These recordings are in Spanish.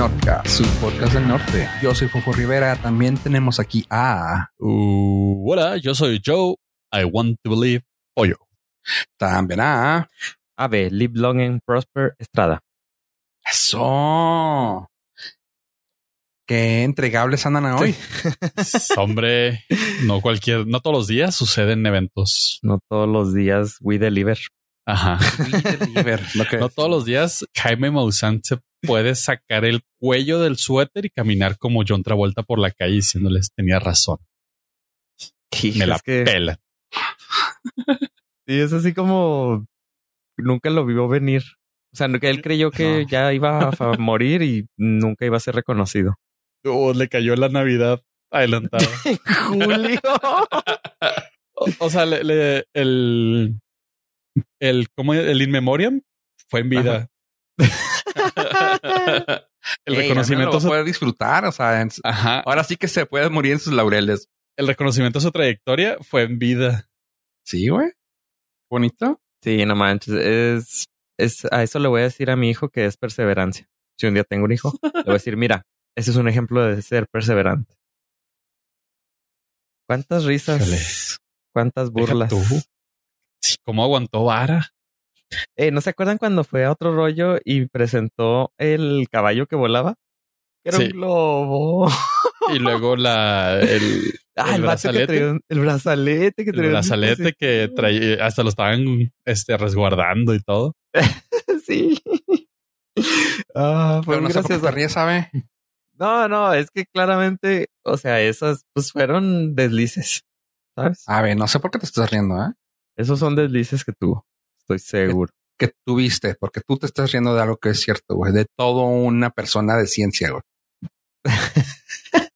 Nordcast, su podcast del norte. Yo soy Fofo Rivera. También tenemos aquí a. Uh, hola, yo soy Joe. I want to believe Pollo. También a. Ave, live long and prosper Estrada. Eso. Qué entregables andan hoy. Hombre, no cualquier, no todos los días suceden eventos. No todos los días we deliver. Ajá. Lo que- No todos los días Jaime Maussan se puede sacar el cuello del suéter y caminar como John Travolta por la calle diciéndoles tenía razón. Me la que- pela. Sí, es así como nunca lo vio venir. O sea, que él creyó que No. ya iba a morir y nunca iba a ser reconocido. Oh, le cayó la Navidad adelantada. Julio. o, o sea, le- le- el, el, ¿cómo? El in memoriam fue en vida. El Ey, reconocimiento, su- poder disfrutar. O sea, en su- ajá, ahora sí que se puede morir en sus laureles. el reconocimiento a su trayectoria fue en vida. Sí, güey. Bonito. Sí, no manches. Es, es, a eso le voy a decir a mi hijo que es perseverancia. Si un día tengo un hijo, le voy a decir, mira, ese es un ejemplo de ser perseverante. ¿Cuántas risas? ¿Cuántas burlas? ¿Cómo aguantó vara? Eh, ¿No se acuerdan cuando fue a otro rollo y presentó el caballo que volaba? Era Sí. un globo. Y luego la, el, Ah, el el, que brazalete. traía un- el brazalete que el traía un- brazalete que traía, hasta lo estaban este, resguardando y todo. Sí. Ah, fue Pero no muy sé por qué ¿sabe? No, no, es que claramente, o sea, esas pues fueron deslices, ¿sabes? A ver, no sé por qué te estás riendo, ¿eh? Esos son deslices que tuvo, estoy seguro. Que tuviste, porque tú te estás riendo de algo que es cierto, güey. De todo una persona de ciencia, güey.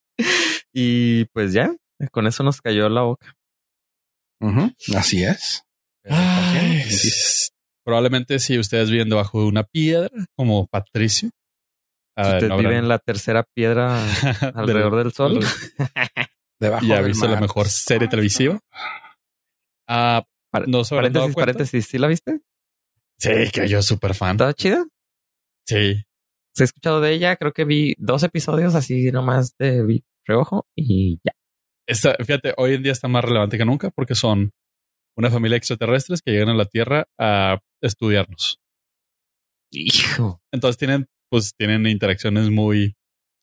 Y pues ya, con eso nos cayó la boca. Así es. Ay, probablemente si ustedes viven debajo de una piedra, como Patricio. ah, Si usted no vive habrán- en la tercera piedra alrededor del sol. Debajo y ha visto la mejor serie televisiva. Ah, Par- no dado paréntesis, paréntesis, ¿sí la viste? Sí, que yo súper fan. ¿Estaba chida? Sí. Se ha escuchado de ella, creo que vi dos episodios así nomás de reojo y ya. Esta, fíjate, hoy en día está más relevante que nunca porque son una familia de extraterrestres que llegan a la Tierra a estudiarnos. Hijo. Entonces tienen, pues, tienen interacciones muy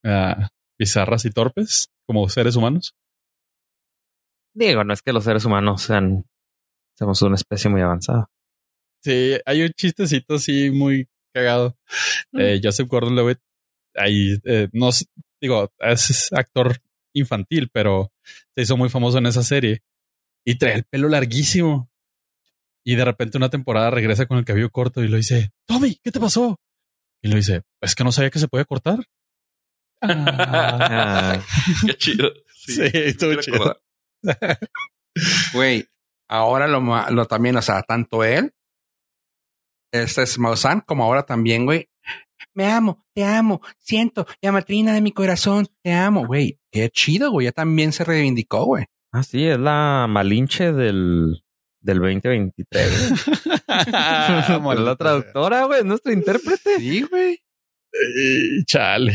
ah, bizarras y torpes como seres humanos. Digo, no es que los seres humanos sean, seamos una especie muy avanzada. Sí, hay un chistecito así muy cagado. Eh, Joseph Gordon-Levitt, ahí, eh, no digo, es actor infantil, pero se hizo muy famoso en esa serie y trae el pelo larguísimo. Y de repente una temporada regresa con el cabello corto y lo dice, Tommy, ¿qué te pasó? Y lo dice, es que no sabía que se podía cortar. Ah. Ah, Qué chido. Sí, estuvo quiero chido. Güey, ahora lo, ma- lo también, o sea, tanto él, este es Maussan, como ahora también, güey. Me amo, te amo, siento, la matrina de mi corazón, te amo, güey. Qué chido, güey. Ya también se reivindicó, güey. ah, sí, es la malinche del, del 2023. güey. es la traductora, güey, es nuestra intérprete. Sí, güey. Eh, Chale.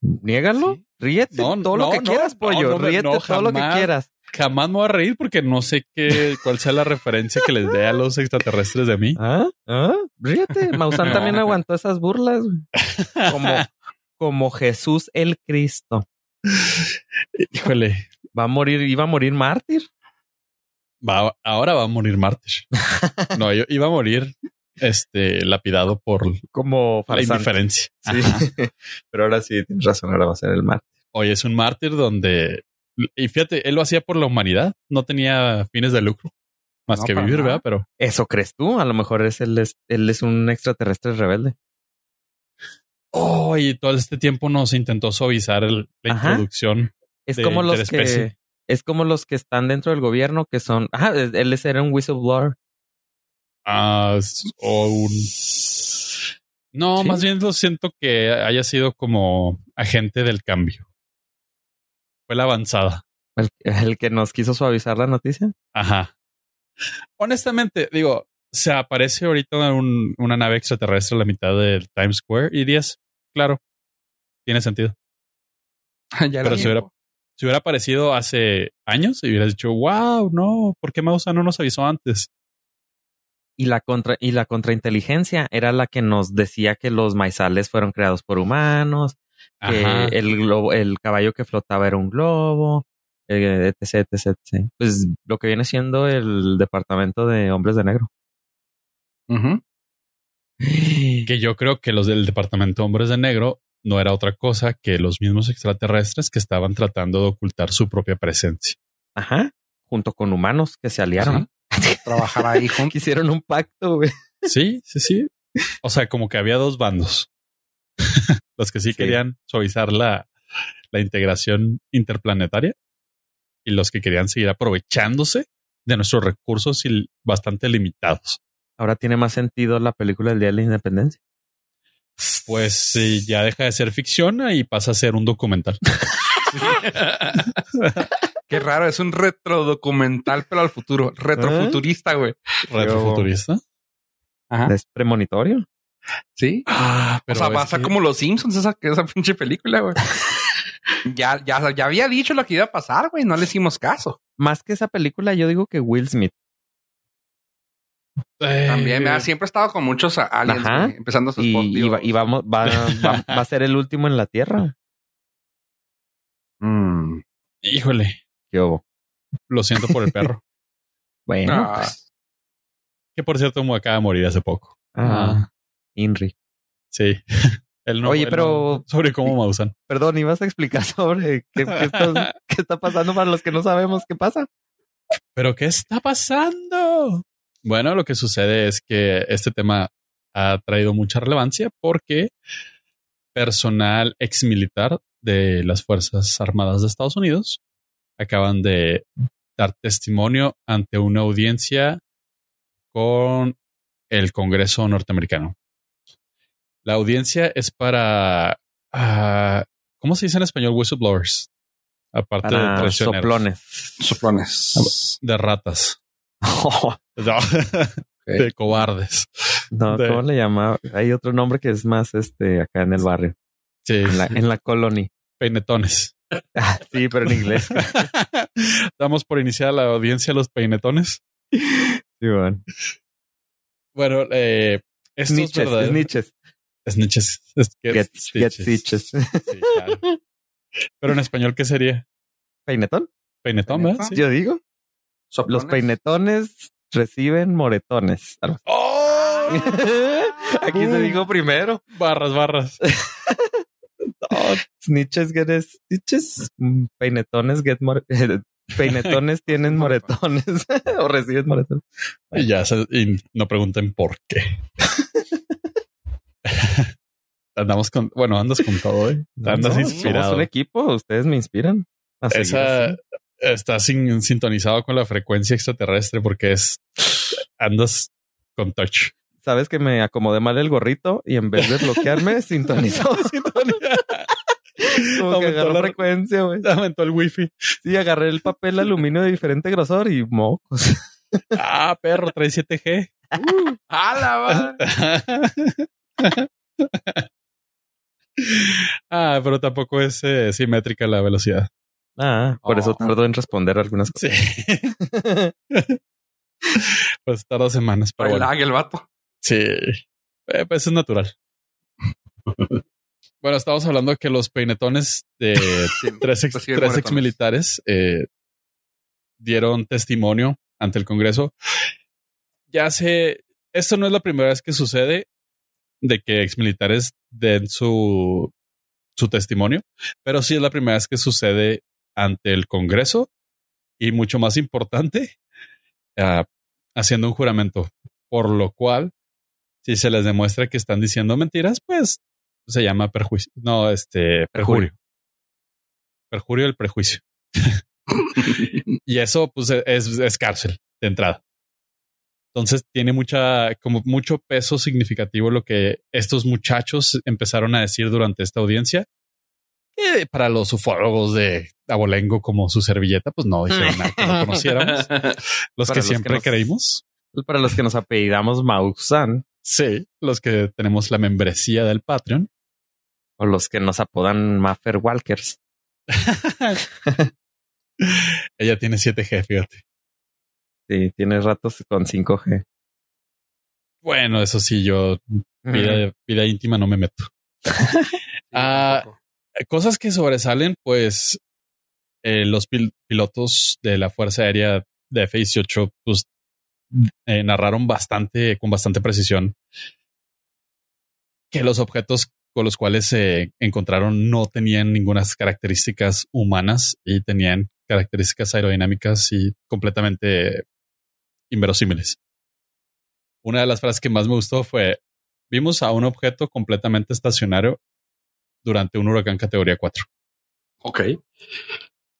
Niégalo, Sí. ríete No, todo lo que no, quieras, pollo. ríete no, todo lo que quieras. Jamás me voy a reír porque no sé qué, cuál sea la referencia que les dé a los extraterrestres de mí. ¿Ah? ¿Ah? Ríete. Maussan también aguantó esas burlas, güey. Como, como Jesús el Cristo. Híjole, Va a morir, iba a morir mártir. va, ahora va a morir mártir. No, yo iba a morir este lapidado por Como la indiferencia. Sí. Pero ahora sí, tienes razón, ahora va a ser el mártir. Hoy es un mártir donde, y fíjate, él lo hacía por la humanidad, no tenía fines de lucro más No, que vivir, nada. ¿verdad? Pero ¿Eso crees tú? A lo mejor es él, es, él es un extraterrestre rebelde. oh, y todo este tiempo nos intentó suavizar el- la Ajá. introducción. Es de como los que es como los que están dentro del gobierno que son, ah, él es- era un whistleblower. Ah, o un no, Sí. más bien lo siento que haya sido como agente del cambio. Fue la avanzada. El, el que nos quiso suavizar la noticia. Ajá. Honestamente, digo, se aparece ahorita un- una nave extraterrestre a la mitad del Times Square y diez, claro, tiene sentido. ya Pero hubiera, si hubiera aparecido hace años, y hubieras dicho, wow, no, ¿por qué Mausa no nos avisó antes? Y la contra y la contrainteligencia era la que nos decía que los maizales fueron creados por humanos, que el globo, el caballo que flotaba era un globo, eh, etc, etc, etc. Pues lo que viene siendo el departamento de hombres de negro. Que yo creo que los del departamento Hombres de Negro no era otra cosa que los mismos extraterrestres que estaban tratando de ocultar su propia presencia. Ajá. Junto con humanos que se aliaron. Trabajar ahí juntos. Hicieron un pacto, güey. Sí, sí, sí. O sea, como que había dos bandos. los que sí, Sí. querían suavizar la, la integración interplanetaria y los que querían seguir aprovechándose de nuestros recursos y bastante limitados. Ahora tiene más sentido la película del Día de la Independencia. Pues sí, ya deja de ser ficción y pasa a ser un documental. Qué raro, es un retrodocumental, pero al futuro. Retrofuturista, güey. Retrofuturista. Ajá. Es premonitorio. Sí. Ah, o sea, pasa como los Simpsons, esa, esa pinche película, güey. ya, ya, ya había dicho lo que iba a pasar, güey. No le hicimos caso. Más que esa película, yo digo que Will Smith. También, ¿verdad? siempre ha estado con muchos aliens, Ajá. güey, empezando sus Y, pod- y va, y vamos, va, va- va a ser el último en la Tierra. Mm. Híjole, ¿Qué hubo? lo siento por el perro. Bueno, Ah, pues, que por cierto me acaba de morir hace poco. ah, Inri. Sí. Él no, Oye, pero- no- sobre cómo me usan. Perdón, ibas a explicar sobre qué, qué está, qué está pasando para los que no sabemos qué pasa. ¿Pero qué está pasando? Bueno, lo que sucede es que este tema ha traído mucha relevancia porque personal ex militar de las Fuerzas Armadas de Estados Unidos acaban de dar testimonio ante una audiencia con el Congreso norteamericano. La audiencia es para, ah, ¿cómo se dice en español? Whistleblowers. Aparte de Para traicioneros. soplones. Soplones. De ratas. No, de cobardes. No, De- ¿cómo le llama? Hay otro nombre que es más este acá en el barrio, Sí, en la, en la colony. peinetones. Ah, sí, pero en inglés. Damos por iniciar la audiencia los peinetones. Sí, bueno. Bueno, eh, esto es Snitches, verdadero. Snitches. Get, get stitches. stitches. Sí, claro. Pero en español, ¿qué sería? ¿Peinetón? Peinetón, ¿verdad? Sí. Yo digo. Los peinetones reciben moretones. ¡Oh! Aquí se dijo primero. Barras, barras. Snitches get stitches. Mm, Peinetones get more... Peinetones tienen moretones o reciben moretones. Y ya se- y no pregunten por qué. Andamos con, bueno, andas con todo, ¿eh? Andas No, inspirado. Somos un equipo. Ustedes me inspiran. a Esa está sin- sintonizado con la frecuencia extraterrestre porque es andas con touch. Sabes que me acomodé mal el gorrito y en vez de bloquearme, sintonizó. Como que agarró la- frecuencia, güey. Aumentó el wifi. Sí, agarré el papel aluminio de diferente grosor y mocos. Ah, perro, trae 7G. ¡Hala, madre! Ah, pero tampoco es eh, simétrica la velocidad. Ah, por eso Oh. tardó en responder algunas Sí. cosas. pues tarda semanas, pero bueno. el vato. Sí, Eh, pues es natural. bueno, estamos hablando de que los peinetones de Sí, tres ex, tres ex militares eh, dieron testimonio ante el Congreso. Ya sé, esto no es la primera vez que sucede de que ex militares den su, su testimonio, pero sí es la primera vez que sucede ante el Congreso y mucho más importante, ah, haciendo un juramento, por lo cual, si se les demuestra que están diciendo mentiras, pues se llama perjuicio. No, este, perjurio. Perjurio del prejuicio. y eso, pues, es, es cárcel de entrada. Entonces tiene mucha, como mucho peso significativo lo que estos muchachos empezaron a decir durante esta audiencia. Que para los ufólogos de Abolengo como su servilleta, pues no dijeron nada que no conociéramos. Los Para que los siempre que nos- creímos. Para los que nos apellidamos Maussan. Sí, los que tenemos la membresía del Patreon. O los que nos apodan Maffer Walkers. Ella tiene 7G, fíjate. Sí, tiene ratos con 5G. Bueno, eso sí, yo vida, vida íntima no me meto. Ah, cosas que sobresalen, pues eh, los pilotos de la Fuerza Aérea de F-18 pues, eh, narraron bastante, con bastante precisión, que los objetos con los cuales se encontraron no tenían ninguna características humanas y tenían características aerodinámicas y completamente inverosímiles. Una de las frases que más me gustó fue, vimos a un objeto completamente estacionario durante un huracán categoría 4. Ok.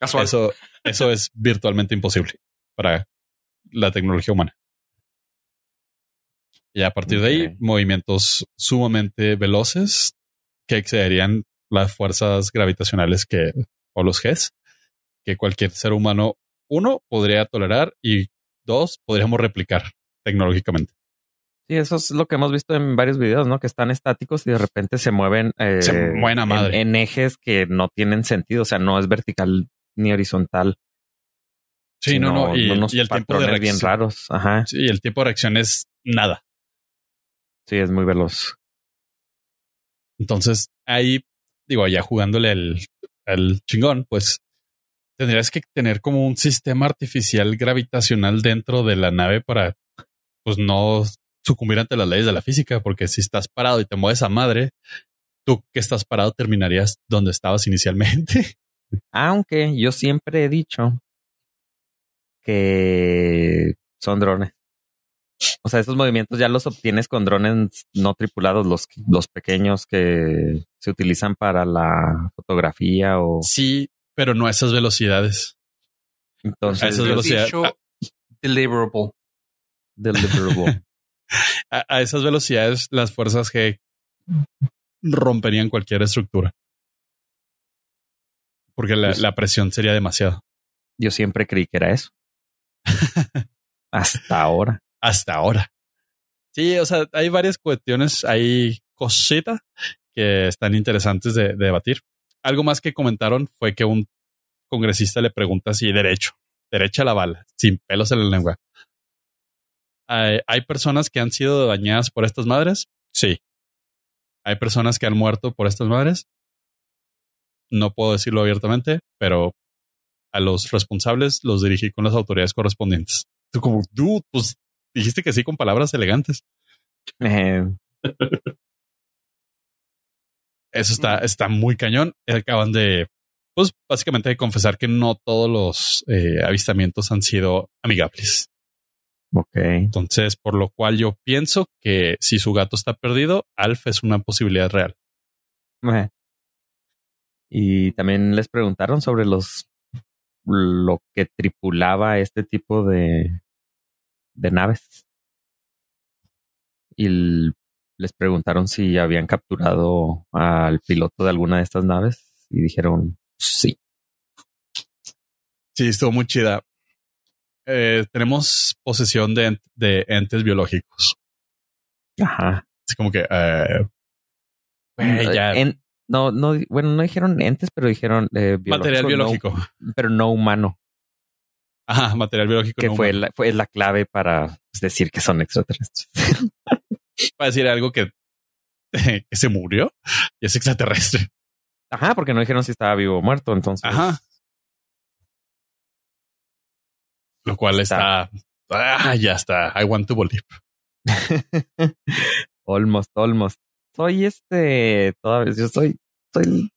Eso, eso es virtualmente imposible para la tecnología humana. Y a partir de ahí, movimientos sumamente veloces que excederían las fuerzas gravitacionales que, o los Gs, que cualquier ser humano, uno, podría tolerar y dos, podríamos replicar tecnológicamente. Sí, eso es lo que hemos visto en varios videos, ¿no? Que están estáticos y de repente se mueven, eh, madre. En, ejes que no tienen sentido, o sea, no es vertical ni horizontal. Sí, no, no, y, el tiempo de reacción bien raros. Ajá. Sí, el tiempo de reacción es nada. Sí, es muy veloz. Entonces, ahí, digo, ya jugándole el, el chingón, pues tendrías que tener como un sistema artificial gravitacional dentro de la nave para, pues, no sucumbir ante las leyes de la física, porque si estás parado y te mueves a madre, tú que estás parado terminarías donde estabas inicialmente. Aunque yo siempre he dicho que son drones. O sea, esos movimientos ya los obtienes con drones no tripulados, los, los pequeños que se utilizan para la fotografía o... Sí, pero no a esas velocidades. Entonces, a esas velocidades... Deliverable. Deliverable. a, esas velocidades las fuerzas G romperían cualquier estructura. Porque la, pues presión sería demasiado. Yo siempre creí que era eso. Hasta ahora. Hasta ahora. Sí, o sea, hay varias cuestiones, hay cositas que están interesantes de, debatir. Algo más que comentaron fue que un congresista le pregunta si derecho, derecha la bala, sin pelos en la lengua. ¿Hay, personas que han sido dañadas por estas madres? Sí. ¿Hay personas que han muerto por estas madres? No puedo decirlo abiertamente, pero a los responsables los dirigí con las autoridades correspondientes. Tú como, tú, pues dijiste que sí con palabras elegantes. Eh. Eso está, está muy cañón. Acaban de, pues básicamente de confesar que no todos los eh, avistamientos han sido amigables. Ok. Entonces, por lo cual yo pienso que si su gato está perdido, Alf es una posibilidad real. Y también les preguntaron sobre los lo que tripulaba este tipo de, de naves. Y les preguntaron si habían capturado al piloto de alguna de estas naves y dijeron sí. Sí, estuvo muy chida. Eh, tenemos posesión de, de, entes biológicos. Ajá. Es como que eh, no, no, bueno, no dijeron entes, pero dijeron eh, material biológico, pero no humano. Ajá, material biológico. Que fue, La, fue la clave para decir que son extraterrestres. para decir algo que, que se murió y es extraterrestre. Ajá, porque no dijeron si estaba vivo o muerto, entonces. Ajá. Lo cual está. ah, ya está. I want to believe. almost, almost. Soy este, todavía, yo soy, soy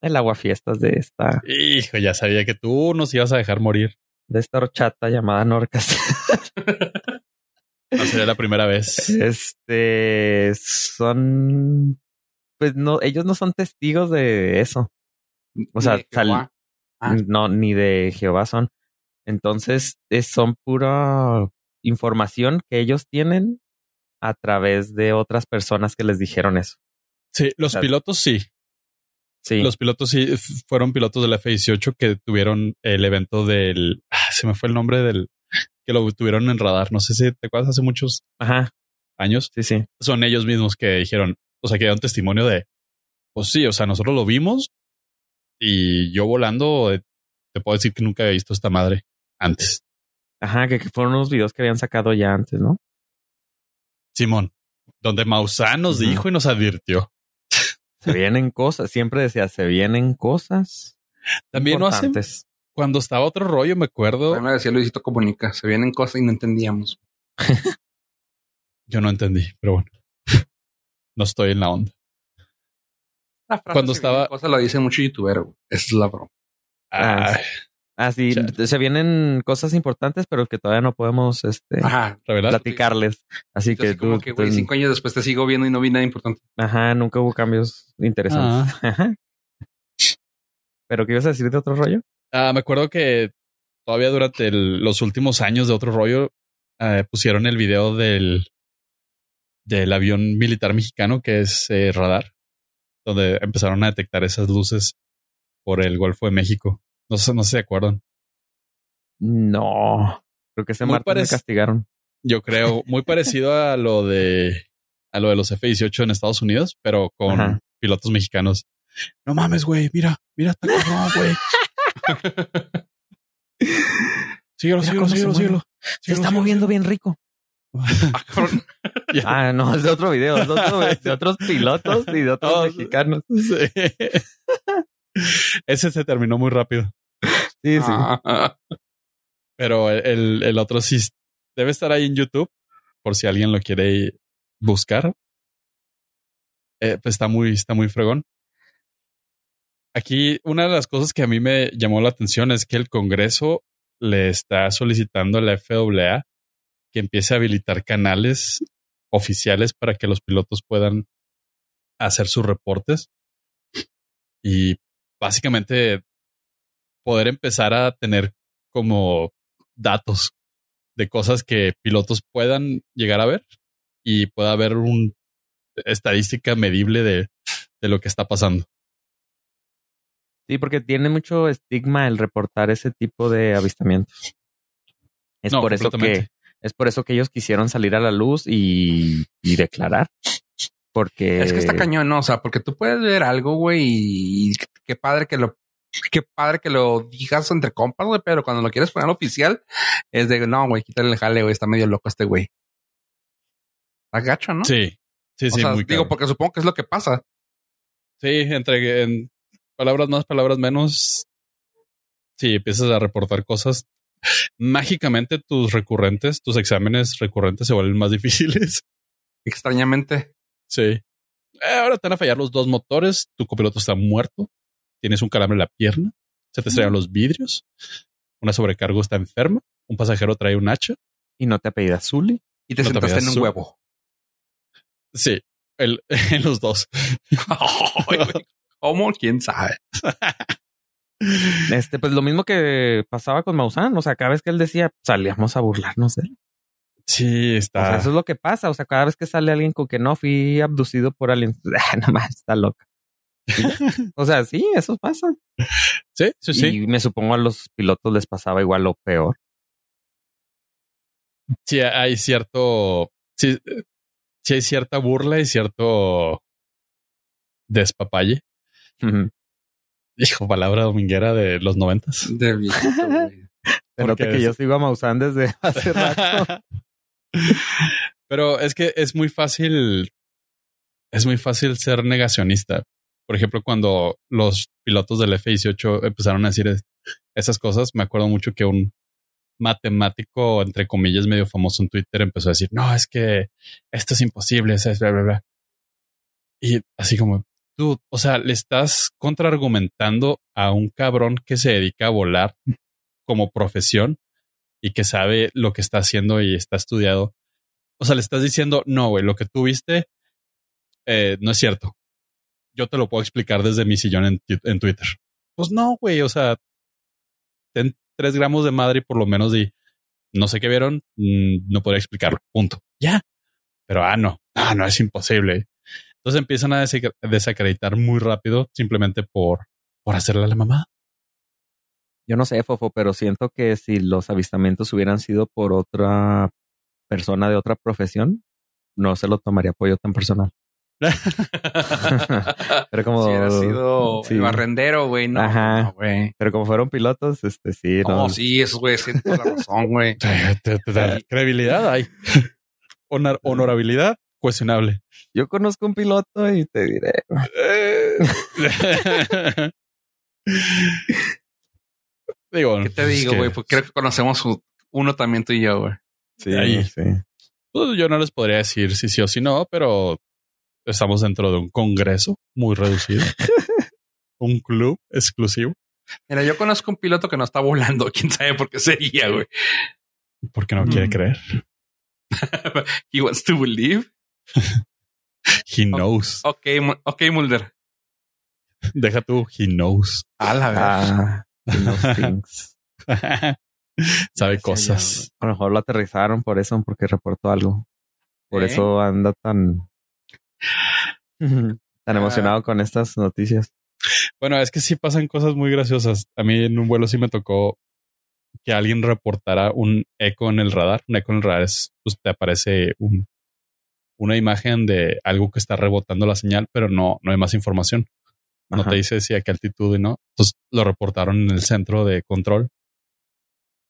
el aguafiestas de esta. Hijo, ya sabía que tú nos ibas a dejar morir. De esta horchata llamada Norcas. no sería la primera vez. Este, son, pues no, ellos no son testigos de eso. O sea, ah. no, ni de Jehová son. Entonces, son pura información que ellos tienen a través de otras personas que les dijeron eso. Sí, los pilotos sí. Sí. Los pilotos sí fueron pilotos del F-18 que tuvieron el evento del. Ah, se me fue el nombre del. Que lo tuvieron en radar. No sé si te acuerdas hace muchos Ajá. años. Sí, sí. Son ellos mismos que dijeron, o sea, que dieron testimonio de. Pues sí, o sea, nosotros lo vimos y yo volando, eh, te puedo decir que nunca había visto esta madre antes. Ajá, que, fueron unos videos que habían sacado ya antes, ¿no? Simón, donde Maussan nos dijo y nos advirtió. Se vienen cosas, siempre decía, se vienen cosas. También no hace, cuando estaba otro rollo, me acuerdo. Me decía Luisito Comunica, se vienen cosas y no entendíamos. Yo no entendí, pero bueno. no estoy en la onda. cuando estaba. Cosa lo dice mucho youtuber, Esa es la broma. Ah, ah sí. Se vienen cosas importantes, pero que todavía no podemos este, platicarles. Así que como que, güey, cinco años después te sigo viendo y no vi nada importante. Ajá, nunca hubo cambios interesantes. Ah. ¿Pero qué ibas a decir de otro rollo? Ah, me acuerdo que todavía durante los últimos años de otro rollo eh, pusieron el video del, del avión militar mexicano que es eh, radar, donde empezaron a detectar esas luces por el Golfo de México. No sé, no se acuerdan. No, creo que ese martes me castigaron. Yo creo, muy parecido a lo de a lo de los F-18 en Estados Unidos, pero con pilotos mexicanos. No mames, güey, mira, mira, está cabrón, güey. Síguelo, síguelo, síguelo, síguelo, Se está moviendo bien rico. ah, no, es de otro video, es de, otros pilotos y de otros mexicanos. Ese se terminó muy rápido. Sí, sí. Ah. Pero el, el otro sí debe estar ahí en YouTube por si alguien lo quiere buscar. Eh, pues está muy, está muy fregón. Aquí una de las cosas que a mí me llamó la atención es que el Congreso le está solicitando a la FAA que empiece a habilitar canales oficiales para que los pilotos puedan hacer sus reportes y básicamente poder empezar a tener como datos de cosas que pilotos puedan llegar a ver y pueda haber una estadística medible de, de lo que está pasando. Sí, porque tiene mucho estigma el reportar ese tipo de avistamientos. Es por eso que es por eso que ellos quisieron salir a la luz y, declarar. Porque es que está cañón, ¿no? O sea, porque tú puedes ver algo, güey, y qué padre que lo qué padre que lo digas entre compas, güey, pero cuando lo quieres poner oficial es de no, güey, quítale el jale, güey, está medio loco este güey. Agacho, ¿no? Sí. Sí, sí, muy digo, porque supongo que es lo que pasa. Sí, entre en, palabras más, palabras menos, si empiezas a reportar cosas, mágicamente tus recurrentes, tus exámenes recurrentes se vuelven más difíciles. Extrañamente. Sí. Eh, ahora te van a fallar los dos motores, tu copiloto está muerto, tienes un calambre en la pierna, se te estrellan los vidrios, una sobrecargo está enferma, un pasajero trae un hacha. Y no te apellidas Zully. Y te sentaste en un huevo. Sí, el, en los dos. ¿Cómo? ¿Quién sabe? Este, pues lo mismo que pasaba con Maussan. O sea, cada vez que él decía, salíamos a burlarnos de él. Sí, está. eso es lo que pasa. O sea, cada vez que sale alguien con que no fui abducido por alguien, ah, nada más está loca. o sea, sí, eso pasa. Sí, sí, sí. Y me supongo a los pilotos les pasaba igual lo peor. Sí, hay cierto. Sí, sí hay cierta burla y cierto despapalle. Dijo palabra dominguera de los noventas. De viejito, güey. que yo sigo a Maussan desde hace rato. Pero es que es muy fácil, es muy fácil ser negacionista. Por ejemplo, cuando los pilotos del F-18 empezaron a decir esas cosas, me acuerdo mucho que un matemático, entre comillas, medio famoso en Twitter empezó a decir, no, es que esto es imposible, es bla, bla, bla. Y así como, tú, o sea, le estás contraargumentando a un cabrón que se dedica a volar como profesión y que sabe lo que está haciendo y está estudiado. O sea, le estás diciendo, no, güey, lo que tú viste eh, no es cierto. Yo te lo puedo explicar desde mi sillón en, en Twitter. Pues no, güey, o sea, ten tres gramos de madre y por lo menos di, no sé qué vieron, mm, no podría explicarlo, punto. Ya. Pero, ah, no, ah, no, es imposible. Entonces empiezan a desacreditar muy rápido simplemente por, por hacerle a la mamá. Yo no sé, Fofo, pero siento que si los avistamientos hubieran sido por otra persona de otra profesión, no se lo tomaría apoyo tan personal. pero como si hubiera sido barrendero, güey, no, Ajá. güey. pero como fueron pilotos, este sí, no. No, sí, esos güey tienen toda la razón, güey. credibilidad hay. honorabilidad cuestionable. Yo conozco un piloto y te diré. digo, ¿qué te digo, güey? Porque creo que conocemos uno también tú y yo, güey. Sí, Ahí. sí. Pues yo no les podría decir si sí o si no, pero estamos dentro de un congreso muy reducido. un club exclusivo. Mira, yo conozco un piloto que no está volando. ¿Quién sabe por qué sería, güey? Porque no quiere mm. creer. He wants to believe. he knows. Ok, ok, Mulder. Deja tú, he knows. A la verdad. Ah, Sabe cosas. A lo mejor lo aterrizaron por eso, porque reportó algo. Por ¿Eh? eso anda tan, tan ah. emocionado con estas noticias. Bueno, es que sí pasan cosas muy graciosas. A mí en un vuelo sí me tocó que alguien reportara un eco en el radar. Un eco en el radar es, pues te aparece un, una imagen de algo que está rebotando la señal, pero no, no hay más información. No te dice si a qué altitud y no. Entonces lo reportaron en el centro de control.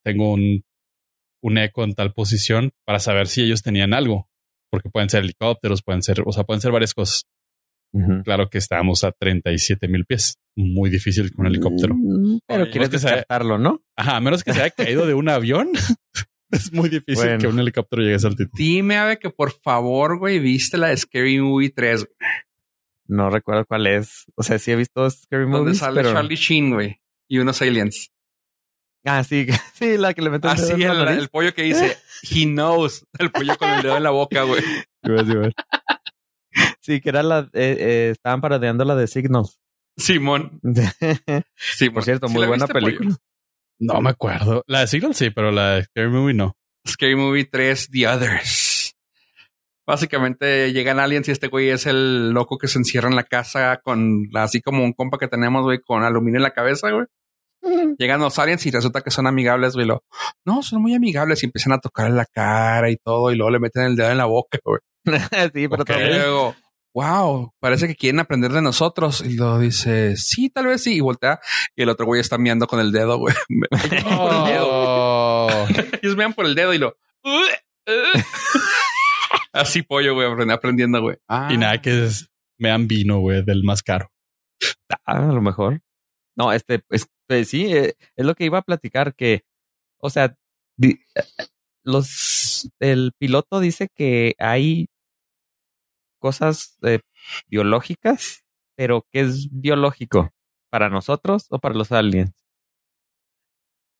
Tengo un, un eco en tal posición para saber si ellos tenían algo, porque pueden ser helicópteros, pueden ser, o sea, pueden ser varias cosas. Claro que estábamos a 37 mil pies. Muy difícil con un helicóptero. Mm, pero quieres descartarlo, ¿no? Ajá, a menos que se haya caído de un avión. es muy difícil que un helicóptero llegue a esa altitud. Dime, Ave, que por favor, güey, viste la de Scary Movie 3. No recuerdo cuál es. O sea, sí he visto Scary Movie. Donde sale Charlie Sheen, güey, y unos aliens. Ah, sí, sí, la que le meten Así el, el, pollo que dice, he knows, el pollo con el dedo en la boca, güey. Sí, que era la, eh, eh, estaban paradeando la de Signals. Simón. sí, por cierto, muy buena película. No me acuerdo. La de Signals sí, pero la de Scary Movie no. Scary Movie 3, The Others. Básicamente llegan aliens y este güey es el loco que se encierra en la casa con así como un compa que tenemos, güey, con aluminio en la cabeza, güey. Llegan los aliens y resulta que son amigables, güey. Lo, no, son muy amigables y empiezan a tocar la cara y todo y luego le meten el dedo en la boca, güey. sí, pero luego, wow, parece que quieren aprender de nosotros. Y lo dice, sí, tal vez sí. Y voltea. Y el otro güey está mirando con el dedo, güey. por el dedo. Oh. Ellos vean por el dedo y lo. Así pollo, güey, aprendiendo, güey. Ah. Y nada, que es, me han vino, güey, del más caro. Ah, a lo mejor. No, este, pues, sí, eh, es lo que iba a platicar, que, o sea, los, el piloto dice que hay cosas eh, biológicas, pero ¿qué es biológico? ¿Para nosotros o para los aliens?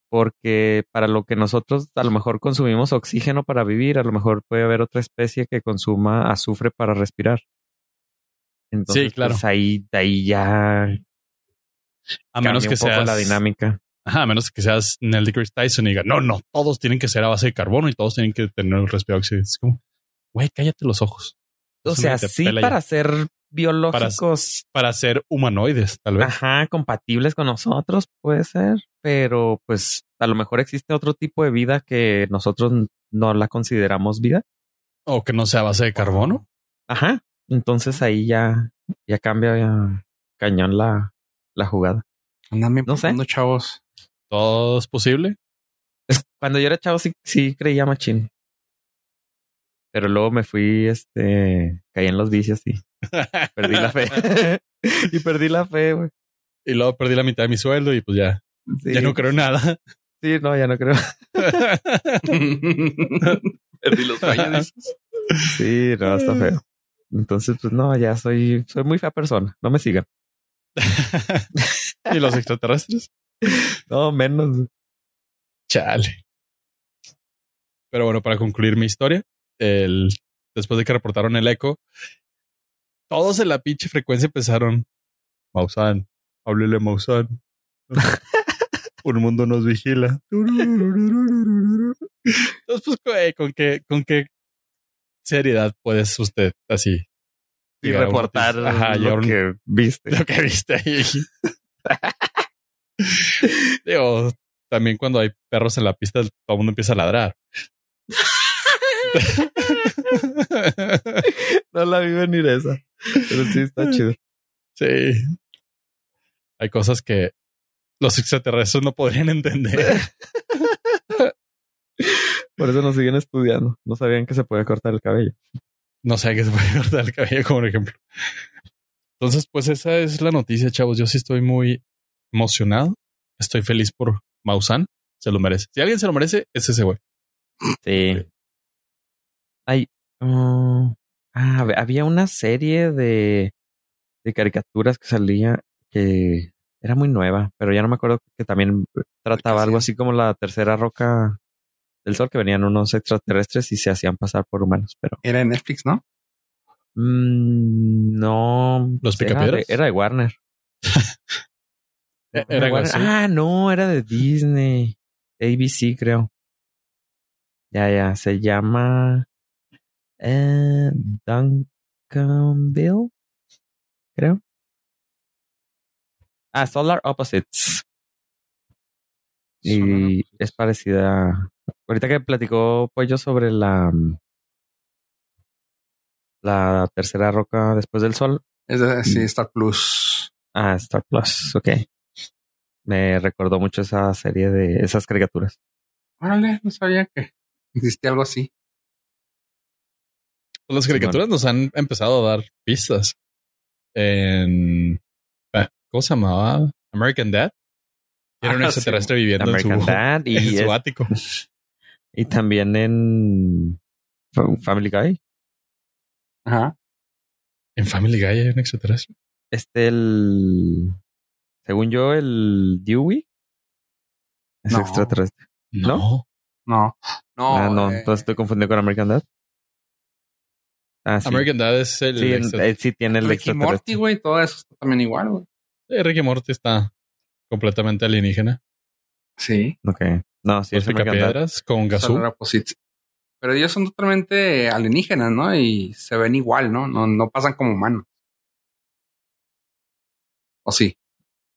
Porque para lo que nosotros a lo mejor consumimos oxígeno para vivir, a lo mejor puede haber otra especie que consuma azufre para respirar. Entonces, sí, claro. Pues ahí, ahí ya. A menos que sea la dinámica. Ajá, a menos que seas Neil deGrasse Tyson y diga, no, no, todos tienen que ser a base de carbono y todos tienen que tener el respirar oxígeno. Es como, güey, cállate los ojos. O sea, sí para ser biológicos. Para, ser humanoides, tal vez. Ajá, compatibles con nosotros, puede ser. Pero pues a lo mejor existe otro tipo de vida que nosotros no la consideramos vida. O que no sea a base de carbono. Ajá. Entonces ahí ya, ya cambia cañón la, la jugada. Andan no sé. chavos. ¿Todo es posible? Cuando yo era chavo sí, sí creía machín. Pero luego me fui, este, caí en los vicios y perdí la fe. y perdí la fe, güey. Y luego perdí la mitad de mi sueldo y pues ya, ya no creo nada. Sí, no, ya no creo. perdí los sueños. Sí, no, está feo. Entonces, pues no, ya soy, soy muy fea persona. No me sigan. ¿Y los extraterrestres? No, menos. Chale. Pero bueno, para concluir mi historia, el, después de que reportaron el eco, todos en la pinche frecuencia empezaron, Mausan, háblele Mausan. Un mundo nos vigila. Entonces, pues, eh, ¿con qué, con qué seriedad puedes usted así? Y reportar lo que viste. Lo que viste ahí. Digo, también cuando hay perros en la pista, todo el mundo empieza a ladrar. no la vi venir esa. Pero sí está chido. Sí. Hay cosas que los extraterrestres no podrían entender. Por eso nos siguen estudiando. No sabían que se puede cortar el cabello. No sabían que se puede cortar el cabello, como un ejemplo. Entonces, pues esa es la noticia, chavos. Yo sí estoy muy emocionado. Estoy feliz por Mausan. Se lo merece. Si alguien se lo merece, es ese güey. Sí. Hay. Uh, ah, había una serie de, de caricaturas que salía que era muy nueva, pero ya no me acuerdo que también trataba algo así como la tercera roca del sol, que venían unos extraterrestres y se hacían pasar por humanos. Pero era en Netflix, ¿no? Mm, no. Los picapiedras. Era, era de Warner. E-, era, Warner. Ah, no, era de Disney. ABC, creo. Ya, ya, se llama eh, Duncanville, creo. Ah, Solar Opposites. Y es parecida. Ahorita que platicó Pollo sobre la la tercera roca después del sol. Es de, sí, Star Plus. Ah, Star Plus, ok. Me recordó mucho esa serie de esas caricaturas. Órale, no sabía que existía algo así. Las caricaturas nos han empezado a dar pistas. En ¿Cómo se llamaba? American Dad. Era un ah, extraterrestre viviendo en su, Dad y ático. Y también en Family Guy. Ajá. ¿En Family Guy hay un extraterrestre? Este, el. Según yo, el Dewey es extraterrestre. ¿No? No. No. Ah, no. Eh. Entonces estoy confundido con American Dad. Ah, sí. American Dad es el. Sí, él sí tiene el Ricky Morty, güey. Todo eso está también igual, güey. Sí, Ricky Morty está completamente alienígena. Sí. Ok. No, sí, es piedras con Gazoo. Pero ellos son totalmente alienígenas, ¿no? Y se ven igual, ¿no? No, no pasan como humanos. ¿O sí?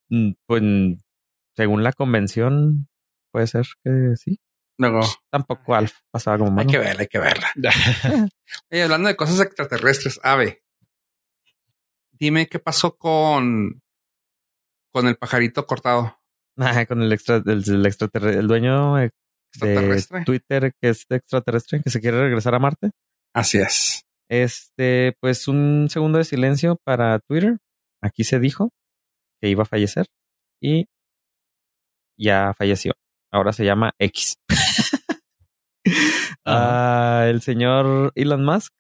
Mm, pues según la convención, puede ser que sí. Luego. Tampoco Alf pasaba como humano. Hay que verla, hay que verla. Oye, hablando de cosas extraterrestres, Ave. Dime qué pasó con con el pajarito cortado. Ah, con el extra, el, extraterrestre, el dueño de Twitter que es extraterrestre, que se quiere regresar a Marte. Así es. Este, pues un segundo de silencio para Twitter. Aquí se dijo que iba a fallecer y ya falleció. Ahora se llama X. Ah, el señor Elon Musk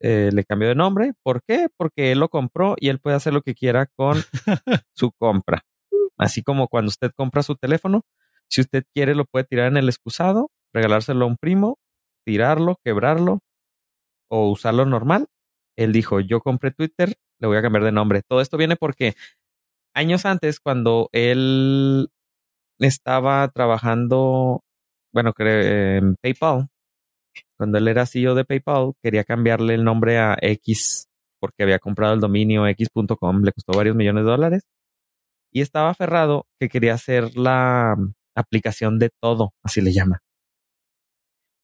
eh, le cambió de nombre. ¿Por qué? Porque él lo compró y él puede hacer lo que quiera con su compra. Así como cuando usted compra su teléfono, si usted quiere lo puede tirar en el excusado, regalárselo a un primo, tirarlo, quebrarlo o usarlo normal. Él dijo, yo compré Twitter, le voy a cambiar de nombre. Todo esto viene porque años antes, cuando él estaba trabajando, bueno, en PayPal, cuando él era CEO de PayPal, quería cambiarle el nombre a X porque había comprado el dominio x.com, le costó varios millones de dólares. Y estaba aferrado que quería hacer la aplicación de todo, así le llama.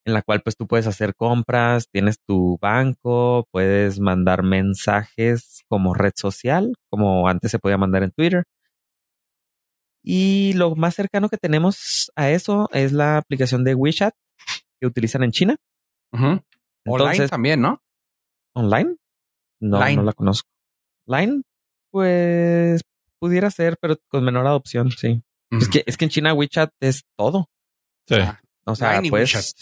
En la cual pues tú puedes hacer compras, tienes tu banco, puedes mandar mensajes como red social, como antes se podía mandar en Twitter. Y lo más cercano que tenemos a eso es la aplicación de WeChat que utilizan en China. online también, ¿no? ¿Online? No, no la conozco. ¿Line? Pues pudiera ser, pero con menor adopción, sí. es, que, es que en China WeChat es todo. Sí. O sea, puedes,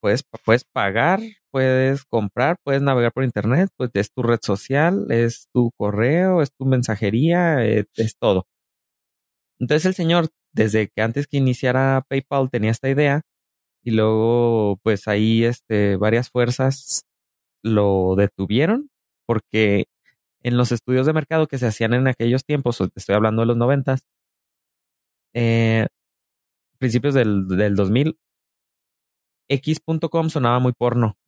puedes, puedes pagar, puedes comprar, puedes navegar por internet, pues es tu red social, es tu correo, es tu mensajería, es, es todo. Entonces el señor, desde que antes que iniciara PayPal, tenía esta idea y luego pues ahí este, varias fuerzas lo detuvieron porque en los estudios de mercado que se hacían en aquellos tiempos, estoy hablando de los noventas, eh, principios del, del 2000, X.com sonaba muy porno.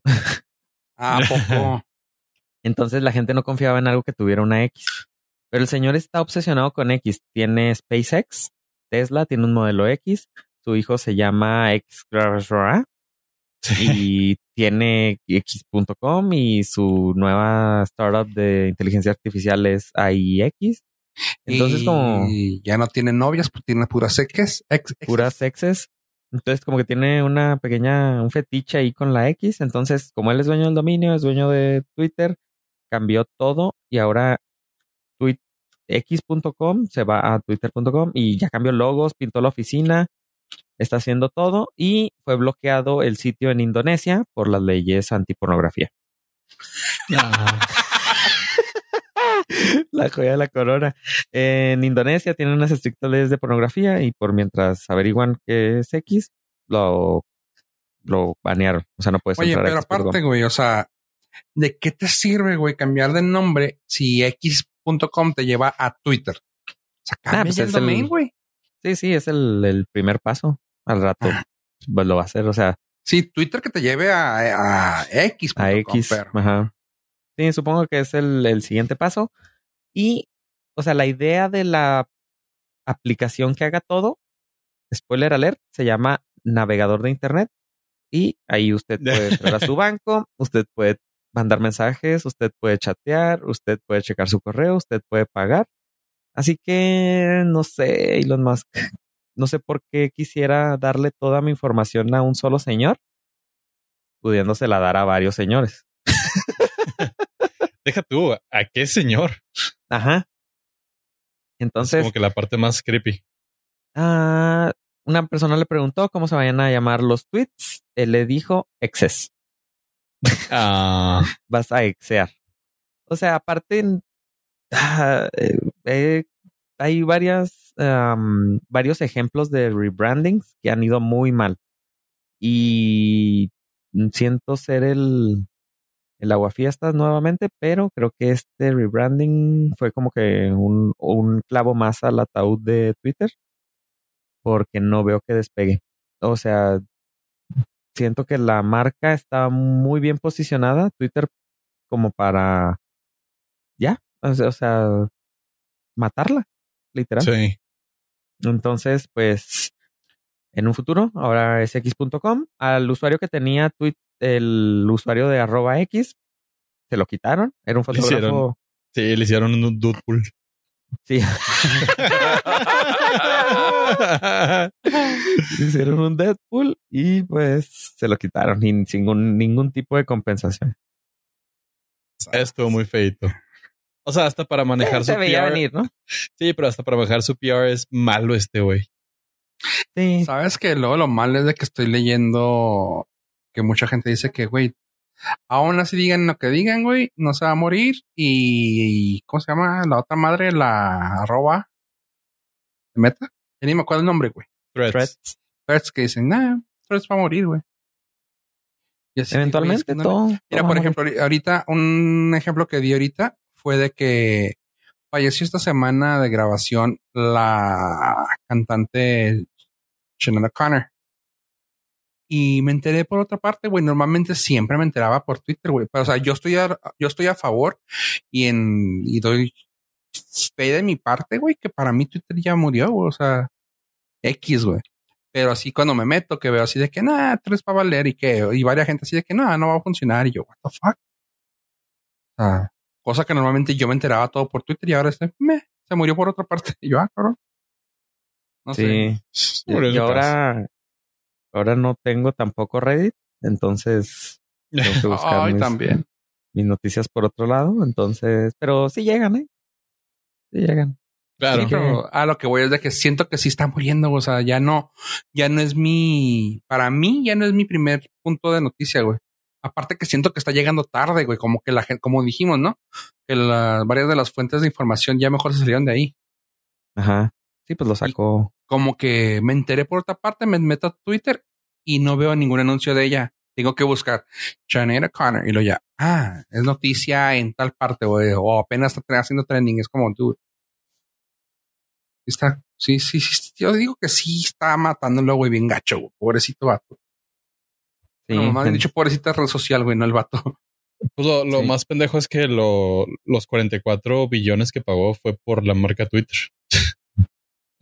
Ah, poco. Entonces la gente no confiaba en algo que tuviera una X. Pero el señor está obsesionado con X. Tiene SpaceX, Tesla, tiene un modelo X, su hijo se llama X y tiene X.com y su nueva startup de inteligencia artificial es AIX. Entonces, como. Ya no tiene novias, pues tiene puras exes. puras exes. Entonces, como que tiene una pequeña, un fetiche ahí con la X. Entonces, como él es dueño del dominio, es dueño de Twitter, cambió todo y ahora x.com se va a twitter.com y ya cambió logos, pintó la oficina, está haciendo todo y fue bloqueado el sitio en Indonesia por las leyes antipornografía. Ah. la joya de la corona. En Indonesia tienen unas estrictas leyes de pornografía y por mientras averiguan qué es X, lo, lo banearon. O sea, no puedes Oye, pero aparte, güey, o sea, ¿de qué te sirve, güey, cambiar de nombre si X.com te lleva a Twitter? O sea, ah, pues el güey. Sí, sí, es el, primer paso. Al rato ah. pues lo va a hacer, o sea. Sí, Twitter que te lleve a, a X. A X. Ajá. Sí, supongo que es el, siguiente paso. Y, o sea, la idea de la aplicación que haga todo, spoiler alert, se llama navegador de Internet. Y ahí usted puede entrar a su banco, usted puede mandar mensajes, usted puede chatear, usted puede checar su correo, usted puede pagar. Así que no sé, Elon Musk, no sé por qué quisiera darle toda mi información a un solo señor, pudiéndosela dar a varios señores. Deja tú, ¿a qué señor? Ajá. Entonces. como que la parte más creepy. Ah, una persona le preguntó cómo se vayan a llamar los tweets. Él le dijo exes. Ah. Vas a exear. O sea, aparte, ah, eh, eh, hay varias, varios ejemplos de rebrandings que han ido muy mal. Y siento ser el, el aguafiestas nuevamente, pero creo que este rebranding fue como que un, un clavo más al ataúd de Twitter, porque no veo que despegue. O sea, siento que la marca está muy bien posicionada, Twitter, como para, ya, o sea, matarla, literal. Sí. Entonces, pues, en un futuro, ahora es x.com, al usuario que tenía tweet, el usuario de arroba X, se lo quitaron. Era un fotógrafo. sí, le hicieron un Deadpool. Sí. hicieron un Deadpool y pues se lo quitaron sin, ningún, ningún tipo de compensación. Estuvo muy feito. O sea, hasta para manejar su PR. Venir, ¿no? Sí, pero hasta para manejar su PR es malo este güey. Sí. Sabes que luego lo malo es de que estoy leyendo que mucha gente dice que, güey, aún así digan lo que digan, güey, no se va a morir. Y, ¿cómo se llama? La otra madre, la arroba de meta. Ya ni me acuerdo el nombre, güey. Threads. Threads que dicen, nah, Threads va a morir, güey. Eventualmente todo. Mira, por ejemplo, ahorita, un ejemplo que di ahorita fue de que falleció esta semana de grabación la cantante Shannon Connor. Y me enteré por otra parte, güey. Normalmente siempre me enteraba por Twitter, güey. Pero, o sea, yo estoy a, yo estoy a favor y en y doy fe de mi parte, güey, que para mí Twitter ya murió, güey. O sea, X, güey. Pero así cuando me meto, que veo así de que nada, tres para valer y que, y varias gente así de que nada, no va a funcionar. Y yo, what the fuck. O sea, cosa que normalmente yo me enteraba todo por Twitter y ahora este, me, se murió por otra parte. Y yo, ah, cabrón. No sí. sé. Y ahora, Ahora no tengo tampoco Reddit, entonces tengo que buscar también. mis noticias por otro lado. Entonces, pero sí llegan, ¿eh? Sí llegan. Claro. pero a lo que voy es de que siento que sí está muriendo. O sea, ya no, ya no es mi, para mí ya no es mi primer punto de noticia, güey. Aparte que siento que está llegando tarde, güey, como que la gente, como dijimos, ¿no? Que las varias de las fuentes de información ya mejor se salieron de ahí. Ajá. Sí, pues lo sacó. Como que me enteré por otra parte, me meto a Twitter y no veo ningún anuncio de ella. Tengo que buscar Janera Connor y lo ya, ah, es noticia en tal parte o, apenas está haciendo trending. Es como, tú. Está, sí, sí, sí. Yo digo que sí está matándolo, güey, bien gacho, güey. Pobrecito vato. Sí. No, más dicho, pobrecita red social, güey, no el vato. Pues lo, más pendejo es que lo, los 44 billones que pagó fue por la marca Twitter.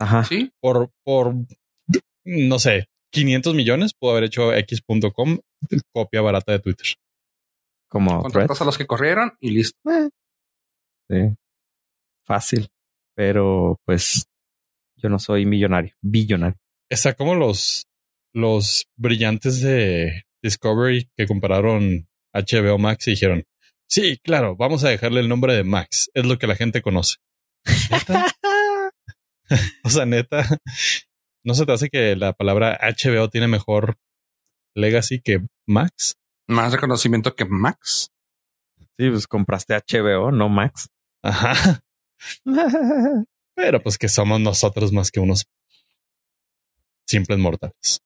Ajá. Sí. Por, por, no sé, 500 millones pudo haber hecho X.com copia barata de Twitter. Como contratas a los que corrieron y listo. Eh. Sí. Fácil. Pero pues yo no soy millonario, billonario. Está como los, los brillantes de Discovery que compararon HBO Max y dijeron, sí, claro, vamos a dejarle el nombre de Max. Es lo que la gente conoce. o sea, neta, ¿no se te hace que la palabra HBO tiene mejor legacy que Max? Más reconocimiento que Max. Sí, pues compraste HBO, no Max. Ajá. Pero pues que somos nosotros más que unos simples mortales.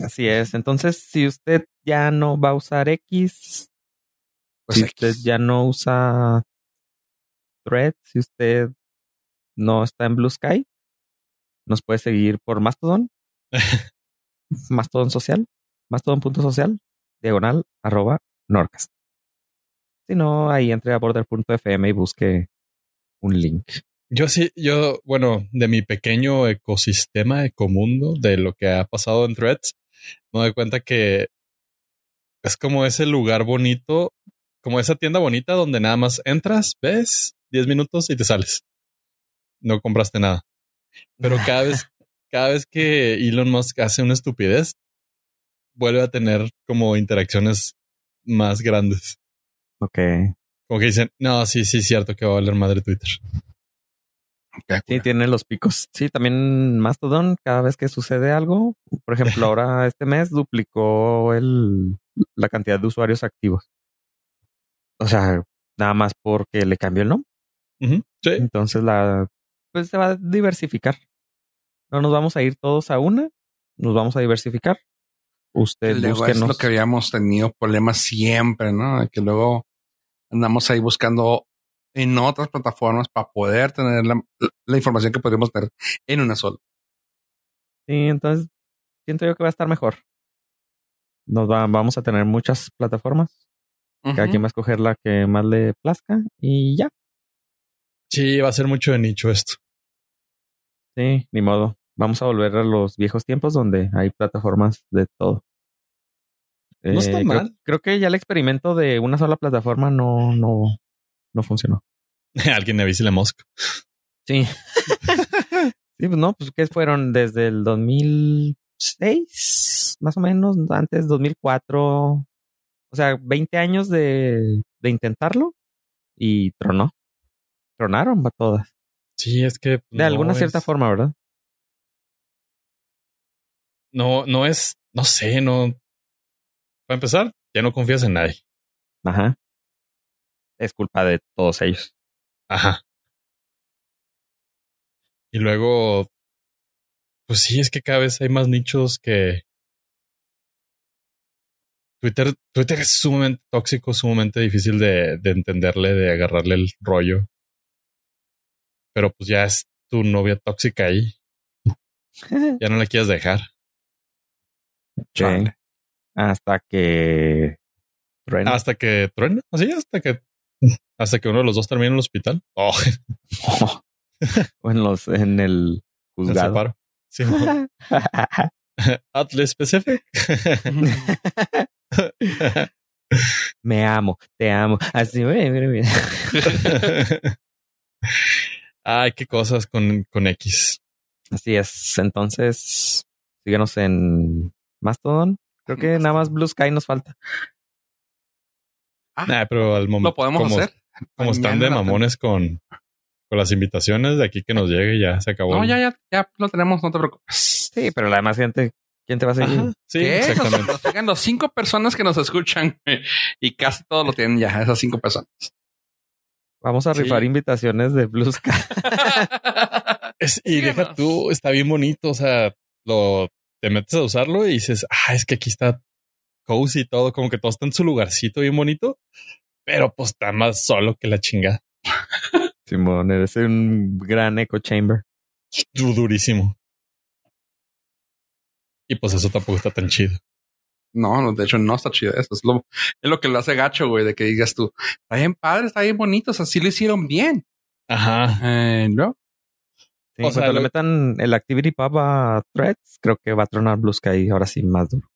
Así es. Entonces, si usted ya no va a usar X, pues si usted ya no usa Thread, si usted no está en Blue Sky, nos puede seguir por Mastodon. Mastodon social. Mastodon.social. Diagonal arroba Norcast. Si no, ahí entre a border.fm y busque un link. Yo sí, yo, bueno, de mi pequeño ecosistema, ecomundo, de lo que ha pasado en Threads, me doy cuenta que es como ese lugar bonito, como esa tienda bonita donde nada más entras, ves 10 minutos y te sales. No compraste nada. Pero cada vez, cada vez que Elon Musk hace una estupidez, vuelve a tener como interacciones más grandes. Ok. Como que dicen, no, sí, sí, es cierto que va a valer madre Twitter. Sí, tiene los picos. Sí, también Mastodon, cada vez que sucede algo, por ejemplo, ahora este mes duplicó el, la cantidad de usuarios activos. O sea, nada más porque le cambió el nombre. sí. Entonces la, pues se va a diversificar. No nos vamos a ir todos a una, nos vamos a diversificar. Usted es lo que habíamos tenido problemas siempre, ¿no? Que luego andamos ahí buscando en otras plataformas para poder tener la, información que podríamos tener en una sola. Sí, entonces siento yo que va a estar mejor. Nos va, vamos a tener muchas plataformas. Cada quien va a escoger la que más le plazca y ya. Sí, va a ser mucho de nicho esto. Sí, ni modo. Vamos a volver a los viejos tiempos donde hay plataformas de todo. No está eh, mal. Creo, que ya el experimento de una sola plataforma no, no, no funcionó. Alguien avise la mosca. Sí. sí, pues no, pues que fueron desde el 2006, más o menos, antes 2004. O sea, 20 años de, de intentarlo y tronó. Tronaron va todas. Sí, es que. De alguna cierta forma, ¿verdad? No, no es, no sé, no. Para empezar, ya no confías en nadie. Ajá es culpa de todos ellos. Ajá. Y luego, pues sí, es que cada vez hay más nichos que Twitter, Twitter es sumamente tóxico, sumamente difícil de, de entenderle, de agarrarle el rollo. Pero pues ya es tu novia tóxica ahí. ya no la quieres dejar. Hasta que truena. Hasta que truena. Así, hasta que hasta que uno de los dos termine en el hospital. Oh. o en los, en el juzgado. Sí, Atlas Specific. Me amo, te amo. Así, Ay, qué cosas con, con X. Así es. Entonces, síguenos en Mastodon. Creo que nada más Blue Sky nos falta. Ah, pero al momento. Lo podemos como, hacer. Como están de mamones con, con las invitaciones de aquí que nos llegue, ya se acabó. No, ya, ya, ya lo tenemos, no te preocupes. Sí, pero la demás gente, ¿quién te va a seguir? sí, exactamente. Nos, nos los cinco personas que nos escuchan y casi todos lo tienen ya, esas cinco personas. Vamos a rifar invitaciones de Blues y deja tú, está bien bonito. O sea, lo te metes a usarlo y dices, ah, es que aquí está cozy y todo, como que todo está en su lugarcito bien bonito, pero pues está más solo que la chinga. Simón, eres un gran echo chamber. Durísimo. Y pues eso tampoco está tan chido. No, de hecho no está chido eso. Es lo, es lo que lo hace gacho, güey, de que digas tú, está bien padre, está bien bonito, o sea, sí lo hicieron bien. Ajá. Eh, ¿No? o sea, le metan el Activity Pub a Threads, creo que va a tronar Blue Sky ahora sí más duro.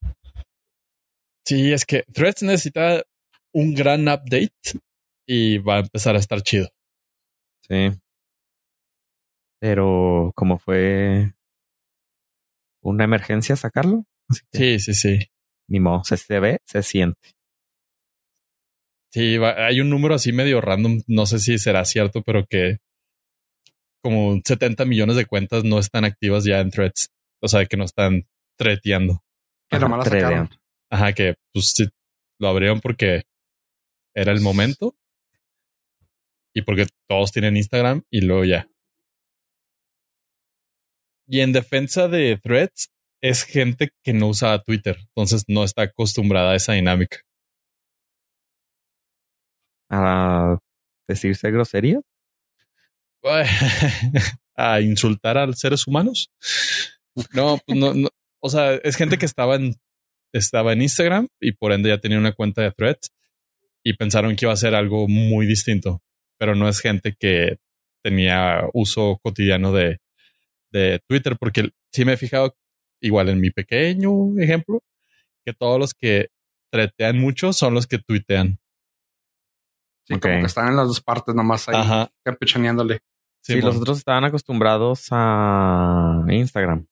Sí, es que Threads necesita un gran update y va a empezar a estar chido. Sí. Pero como fue una emergencia sacarlo. sí, sí, sí. Ni modo, se, ve, se siente. Sí, hay un número así medio random, no sé si será cierto, pero que como 70 millones de cuentas no están activas ya en threads. O sea, que no están treteando. Que nomás la sacaron. Ajá, que pues sí, lo abrieron porque era el momento y porque todos tienen Instagram y luego ya. Y en defensa de threads, es gente que no usa Twitter, entonces no está acostumbrada a esa dinámica. ¿A decirse groserías? ¿A insultar a seres humanos? No, pues no, no, o sea, es gente que estaba en, estaba en Instagram y por ende ya tenía una cuenta de threads y pensaron que iba a ser algo muy distinto, pero no es gente que tenía uso cotidiano de, de Twitter, porque sí me he fijado, igual en mi pequeño ejemplo, que todos los que tretean mucho son los que tuitean. Sí, como que están en las dos partes nomás ahí campechaneándole. Sí, los otros estaban acostumbrados a Instagram.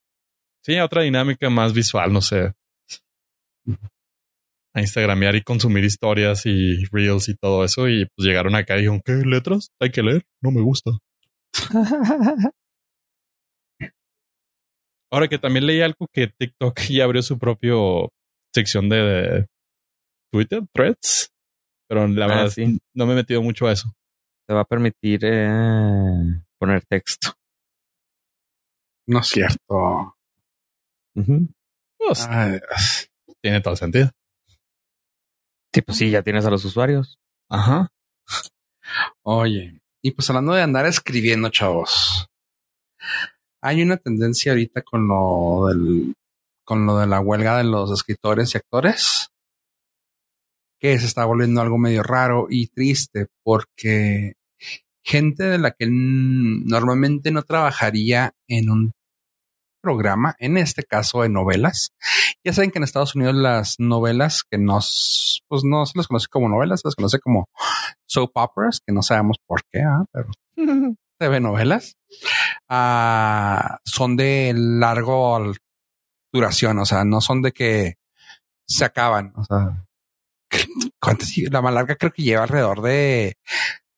Sí, otra dinámica más visual, no sé. A Instagramear y consumir historias y reels y todo eso. Y pues llegaron acá y dijeron, ¿qué letras? Hay que leer. No me gusta. Ahora que también leí algo que TikTok ya abrió su propio sección de, Twitter, threads. Pero la ah, verdad no me he metido mucho a eso. Te va a permitir eh, poner texto. No es cierto. Pues, tiene todo sentido. Sí, pues sí, ya tienes a los usuarios. Ajá. Oye, y pues hablando de andar escribiendo, chavos. Hay una tendencia ahorita con lo del con lo de la huelga de los escritores y actores que se está volviendo algo medio raro y triste porque gente de la que normalmente no trabajaría en un programa, en este caso de novelas. Ya saben que en Estados Unidos las novelas que nos, pues no se las conoce como novelas, se las conoce como soap operas, que no sabemos por qué, ¿ah? pero se ve novelas. Ah, son de largo duración, o sea, no son de que se acaban, o sea, la más larga creo que lleva alrededor de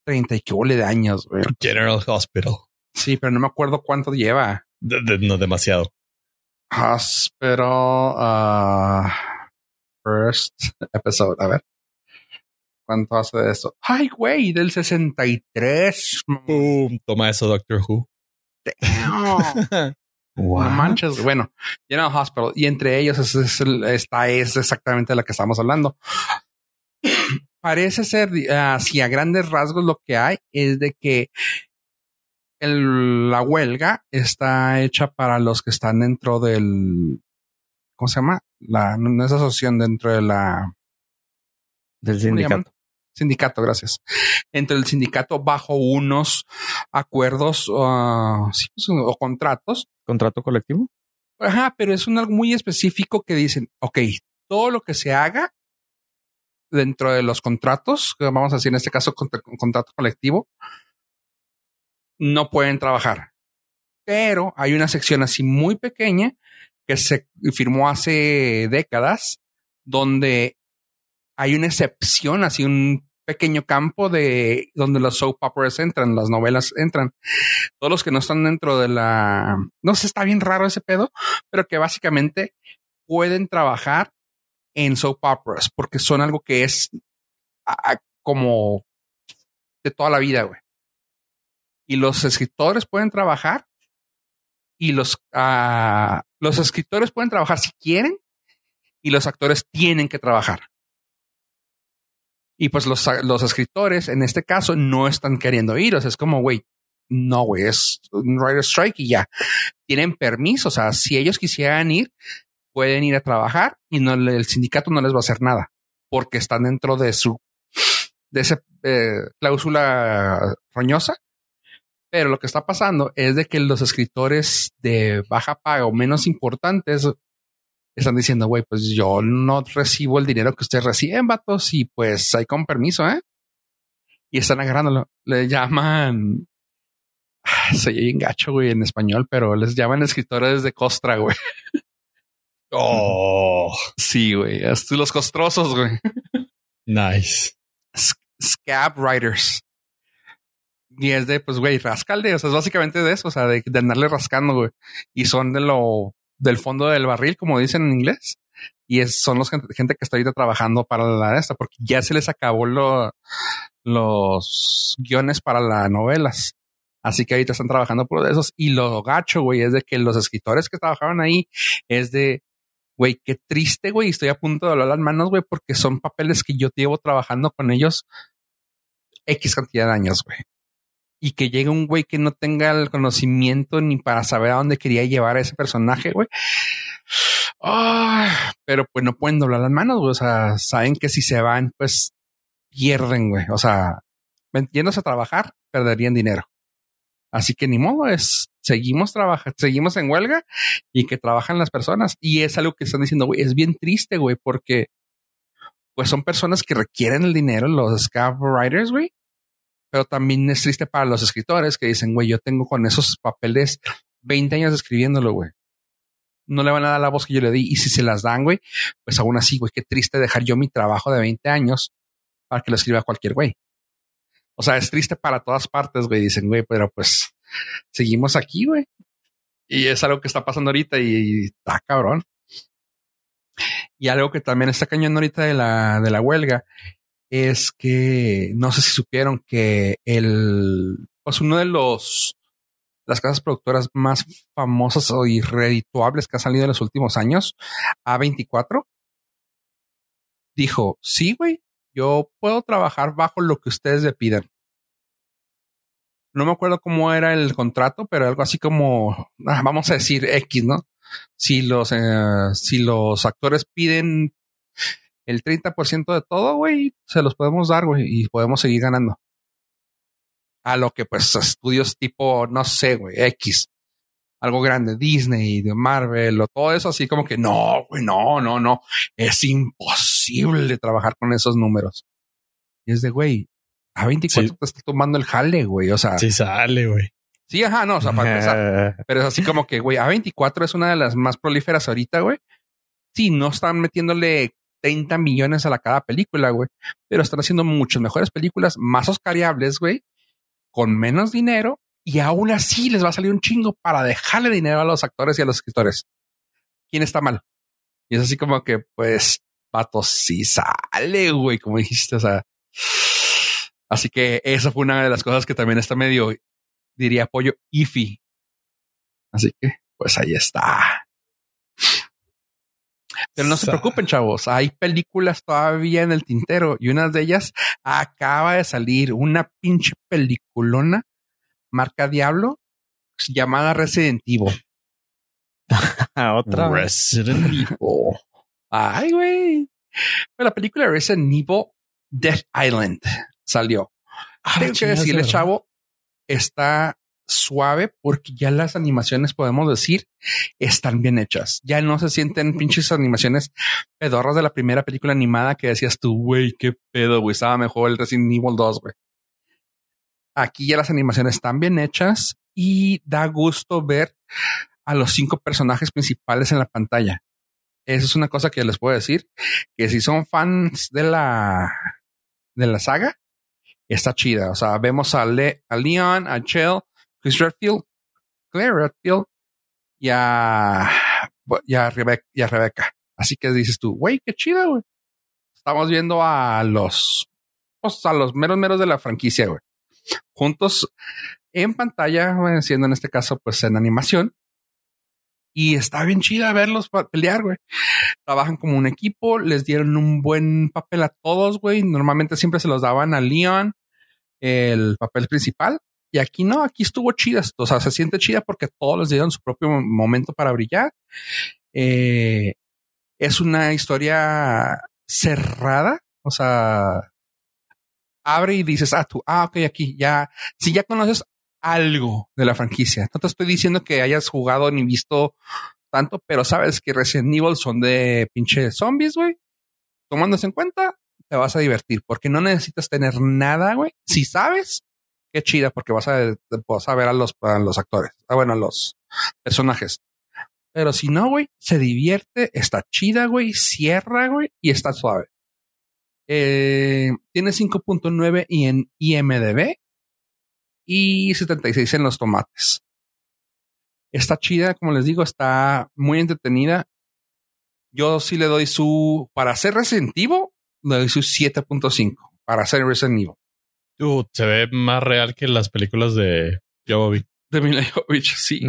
30 y que de años, General Hospital. Sí, pero no me acuerdo cuánto lleva no demasiado. Hospital uh, First Episode. A ver. ¿Cuánto hace de eso? ¡Ay, güey! Del 63. Boom. Toma eso, Doctor Who. No manches. Bueno, General Hospital. Y entre ellos es, esta es exactamente la que estamos hablando. Parece ser, así a grandes rasgos, lo que hay es de que la huelga está hecha para los que están dentro del, ¿cómo se llama? La, no es asociación dentro de la, del sindicato. Sindicato, gracias. Entre el sindicato bajo unos acuerdos uh, pues, o contratos. ¿Contrato colectivo? Ajá, pero es un algo muy específico que dicen, ok, todo lo que se haga dentro de los contratos, vamos a decir en este caso contrato colectivo, no pueden trabajar. Pero hay una sección así muy pequeña que se firmó hace décadas donde hay una excepción, así un pequeño campo de donde los soap operas entran, las novelas entran. Todos los que no están dentro de la, no sé, está bien raro ese pedo, pero que básicamente pueden trabajar en soap operas porque son algo que es como de toda la vida, güey y los escritores pueden trabajar y los, uh, los escritores pueden trabajar si quieren y los actores tienen que trabajar. Y pues los, los escritores en este caso no están queriendo ir. O sea, es como, güey, no, güey, es un writer strike y ya. Tienen permiso. O sea, si ellos quisieran ir, pueden ir a trabajar y no, el sindicato no les va a hacer nada porque están dentro de su, de esa eh, cláusula roñosa pero lo que está pasando es de que los escritores de baja paga o menos importantes están diciendo, güey, pues yo no recibo el dinero que ustedes reciben, vatos, y pues hay con permiso, ¿eh? Y están agarrándolo. Le llaman. Soy bien gacho, güey, en español, pero les llaman escritores de costra, güey. Oh, sí, güey. Los costrosos, güey. Nice. Scab writers. Y es de, pues, güey, rascalde. O sea, es básicamente de eso, o sea, de, de andarle rascando, güey. Y son de lo del fondo del barril, como dicen en inglés. Y es, son los gente, que está ahorita trabajando para la esta, porque ya se les acabó lo, los guiones para las novelas. Así que ahorita están trabajando por esos. Y lo gacho, güey, es de que los escritores que trabajaban ahí es de, güey, qué triste, güey. Estoy a punto de hablar las manos, güey, porque son papeles que yo llevo trabajando con ellos X cantidad de años, güey y que llegue un güey que no tenga el conocimiento ni para saber a dónde quería llevar a ese personaje, güey. pero pues no pueden doblar las manos, güey. O sea, saben que si se van, pues pierden, güey. O sea, yéndose a trabajar, perderían dinero. Así que ni modo, es seguimos trabajando, seguimos en huelga y que trabajan las personas. Y es algo que están diciendo, güey, es bien triste, güey, porque pues son personas que requieren el dinero, los scab writers, güey, pero también es triste para los escritores que dicen, güey, yo tengo con esos papeles 20 años escribiéndolo, güey. No le van a dar la voz que yo le di. Y si se las dan, güey, pues aún así, güey, qué triste dejar yo mi trabajo de 20 años para que lo escriba cualquier güey. O sea, es triste para todas partes, güey. Dicen, güey, pero pues seguimos aquí, güey. Y es algo que está pasando ahorita y, está cabrón. Y algo que también está cañando ahorita de la, de la huelga es que no sé si supieron que el, pues uno de los, las casas productoras más famosas o irredituables que ha salido en los últimos años, A24, dijo, sí, güey, yo puedo trabajar bajo lo que ustedes me pidan. No me acuerdo cómo era el contrato, pero algo así como, ah, vamos a decir X, ¿no? Si los, eh, si los actores piden el 30% de todo, güey, se los podemos dar, güey, y podemos seguir ganando. A lo que, pues, estudios tipo, no sé, güey, X, algo grande, Disney, de Marvel, o todo eso, así como que no, güey, no, no, no, es imposible trabajar con esos números. Y es de, güey, a 24 te está tomando el jale, güey, o sea. Sí sale, güey. Sí, ajá, no, o sea, para empezar. Pero es así como que, güey, A24 es una de las más prolíferas ahorita, güey. Sí, no están metiéndole 30 millones a la cada película, güey. Pero están haciendo muchas mejores películas, más oscariables, güey, con menos dinero y aún así les va a salir un chingo para dejarle dinero a los actores y a los escritores. ¿Quién está mal? Y es así como que, pues, pato, sí sale, güey, como dijiste, o sea. Así que esa fue una de las cosas que también está medio, diría apoyo iffy. Así que, pues ahí está. Pero no se preocupen, chavos. Hay películas todavía en el tintero y una de ellas acaba de salir una pinche peliculona marca Diablo llamada Resident Evil. Otra Resident Evil. Ay, güey. Pues la película Resident Evil Death Island salió. Ah, Tengo que decirle, chavo, está suave porque ya las animaciones, podemos decir, están bien hechas. Ya no se sienten pinches animaciones pedorras de la primera película animada que decías tú, güey, qué pedo, güey, estaba mejor el Resident Evil 2, güey. Aquí ya las animaciones están bien hechas y da gusto ver a los cinco personajes principales en la pantalla. Eso es una cosa que les puedo decir, que si son fans de la, de la saga, está chida. O sea, vemos a, a Leon, a Chell, Chris Redfield, Claire Redfield y a, y a, Rebecca, Así que dices tú, güey, qué chido, güey. Estamos viendo a los, pues, a los meros meros de la franquicia, güey. Juntos en pantalla, siendo en este caso, pues en animación. Y está bien chida verlos pelear, güey. Trabajan como un equipo, les dieron un buen papel a todos, güey. Normalmente siempre se los daban a Leon, el papel principal. Y aquí no, aquí estuvo chida. O sea, se siente chida porque todos les dieron su propio momento para brillar. Eh, es una historia cerrada. O sea, abre y dices, ah, tú, ah, ok, aquí ya, si ya conoces algo de la franquicia, no te estoy diciendo que hayas jugado ni visto tanto, pero sabes que Resident Evil son de pinche zombies, güey. Tomándose en cuenta, te vas a divertir porque no necesitas tener nada, güey. Si sabes, qué chida porque vas a, vas a ver a los, a los actores, ah, bueno, a los personajes. Pero si no, güey, se divierte, está chida, güey, cierra, güey, y está suave. Eh, tiene 5.9 y en IMDB y 76 en los tomates. Está chida, como les digo, está muy entretenida. Yo sí le doy su, para ser Resident Evil, le doy su 7.5 para ser Resident. Se ve más real que las películas de Jovovich. De Mila Jovovich, sí.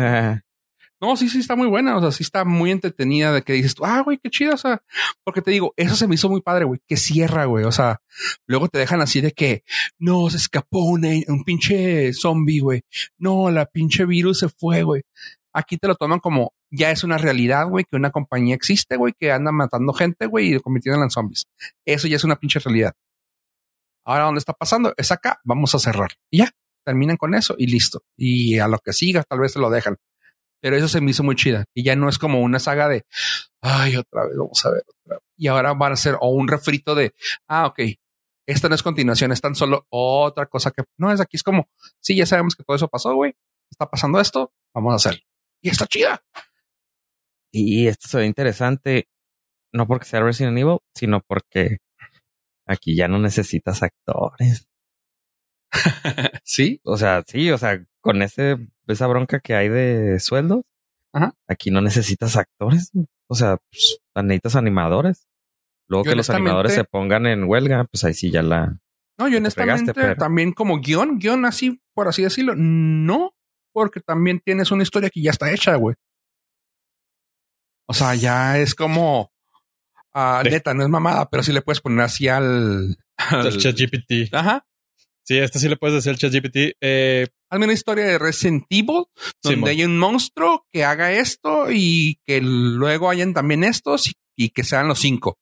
No, sí, sí, está muy buena. O sea, sí está muy entretenida de que dices tú, ah, güey, qué chido. O sea, porque te digo, eso se me hizo muy padre, güey, que cierra, güey. O sea, luego te dejan así de que no se escapó un pinche zombie, güey. No, la pinche virus se fue, güey. Aquí te lo toman como ya es una realidad, güey, que una compañía existe, güey, que anda matando gente, güey, y convirtiéndola en zombies. Eso ya es una pinche realidad. Ahora, ¿dónde está pasando? Es acá, vamos a cerrar. Y ya, terminan con eso y listo. Y a lo que siga, tal vez se lo dejan. Pero eso se me hizo muy chida. Y ya no es como una saga de, ay, otra vez, vamos a ver otra vez. Y ahora van a ser o un refrito de, ah, ok, esta no es continuación, es tan solo otra cosa que no es aquí. Es como, sí, ya sabemos que todo eso pasó, güey. Está pasando esto, vamos a hacerlo. Y está chida. Y esto se ve interesante, no porque sea Resident Evil, sino porque aquí ya no necesitas actores. sí. O sea, sí, o sea, con ese, esa bronca que hay de sueldos, aquí no necesitas actores. O sea, pues, necesitas animadores. Luego que los animadores se pongan en huelga, pues ahí sí ya la. No, yo honestamente también como guion, guion así, por así decirlo, no, porque también tienes una historia que ya está hecha, güey. O sea, ya es como, uh, neta, no es mamada, pero sí le puedes poner así al, al... chat GPT. Ajá. Sí, este sí le puedes decir al chat GPT. Eh, Hazme una historia de Resident Evil donde hay un monstruo que haga esto y que luego hayan también estos y, que sean los cinco.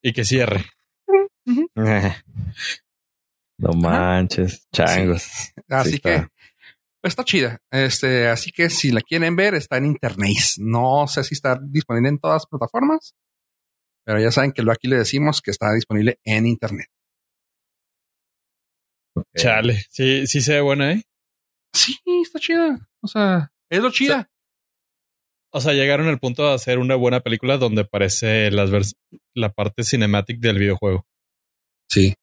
Y que cierre. no manches, changos. Así que pues, está chida. Este, así que si la quieren ver, está en internet. No sé si está disponible en todas las plataformas, pero ya saben que lo aquí le decimos que está disponible en internet. Chale, sí, sí se ve buena, ¿eh? Sí, está chida. O sea, es lo chida. O sea, llegaron al punto de hacer una buena película donde aparece las la parte cinemática del videojuego. Sí.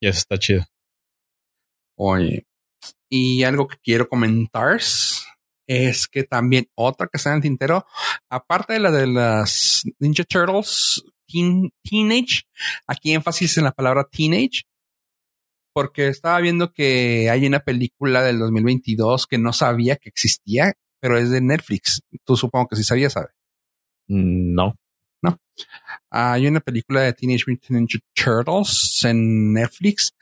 Y eso está chido. Oye, y algo que quiero comentar es que también otra que está en el tintero, aparte de la de las Ninja Turtles Teenage, aquí énfasis en la palabra teenage, porque estaba viendo que hay una película del 2022 que no sabía que existía, pero es de Netflix. Tú supongo que sí sabías, ¿sabes? Mm, no. No. Hay una película de Teenage Mutant Ninja Turtles en Netflix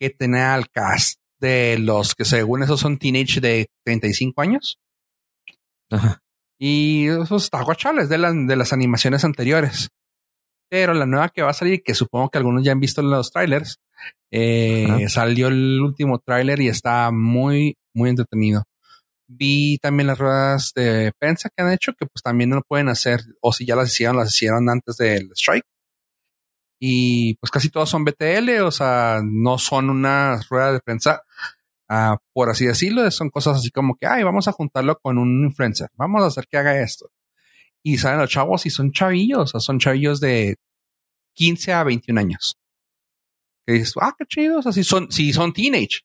que tenía al cast de los que según eso son teenage de 35 años. Ajá. Y eso está guachales de, de las animaciones anteriores. Pero la nueva que va a salir, que supongo que algunos ya han visto en los trailers, eh, salió el último tráiler y está muy, muy entretenido. Vi también las ruedas de prensa que han hecho, que pues también no lo pueden hacer, o si ya las hicieron, las hicieron antes del strike. Y pues casi todas son BTL, o sea, no son unas ruedas de prensa, uh, por así decirlo, son cosas así como que, ay, vamos a juntarlo con un influencer, vamos a hacer que haga esto. Y salen los chavos y son chavillos, o sea, son chavillos de 15 a 21 años que dices, ah, qué chido, o sea, si son, si son teenage.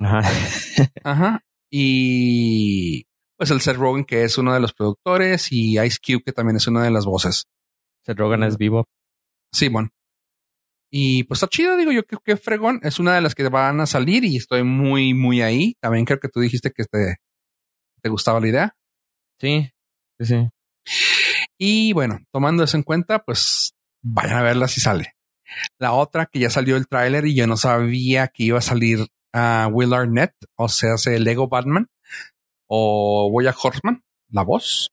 Ajá. Ajá. Y pues el Seth Rogen, que es uno de los productores, y Ice Cube, que también es una de las voces. Seth Rogen es vivo. Simón. Y pues está chido, digo yo creo que Fregón es una de las que van a salir y estoy muy, muy ahí. También creo que tú dijiste que te, te gustaba la idea. Sí, sí, sí. Y bueno, tomando eso en cuenta, pues vayan a verla si sale. La otra que ya salió el tráiler y yo no sabía que iba a salir a Will Arnett, o sea, hace Lego Batman o Boya Horseman, la voz,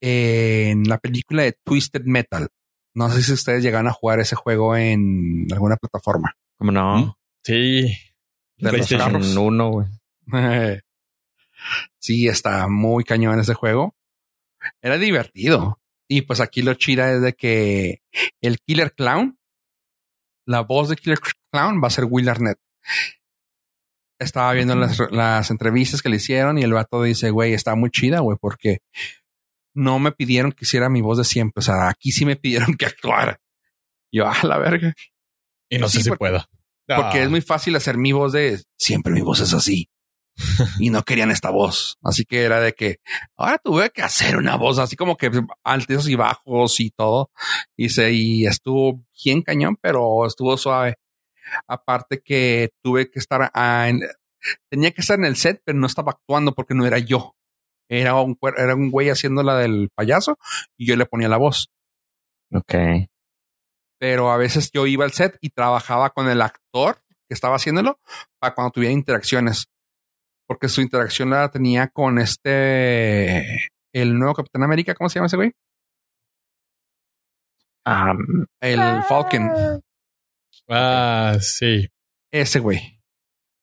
en la película de Twisted Metal. No sé si ustedes llegan a jugar ese juego en alguna plataforma. ¿Cómo no? ¿Mm? Sí. De PlayStation 1, güey. sí, está muy cañón ese juego. era divertido. Y pues aquí lo chida es de que el Killer Clown, la voz de Killer Clown va a ser Will Arnett. Estaba viendo las, las entrevistas que le hicieron y el vato dice, güey, está muy chida, güey, porque no me pidieron que hiciera mi voz de siempre. O sea, aquí sí me pidieron que actuara. Yo, a la verga. Y no sé si pueda. Porque es ah. muy fácil hacer mi voz de siempre mi voz es así. y no querían esta voz. Así que era de que ahora tuve que hacer una voz así como que altos y bajos y todo. Y se, y estuvo bien cañón, pero estuvo suave. Aparte que tuve que estar en, tenía que estar en el set, pero no estaba actuando porque no era yo. Era un, era un güey haciendo la del payaso y yo le ponía la voz. Ok. Pero a veces yo iba al set y trabajaba con el actor que estaba haciéndolo para cuando tuviera interacciones. Porque su interacción la tenía con este, el nuevo Capitán América, ¿cómo se llama ese güey? el Falcon. Ah, sí. Ese güey.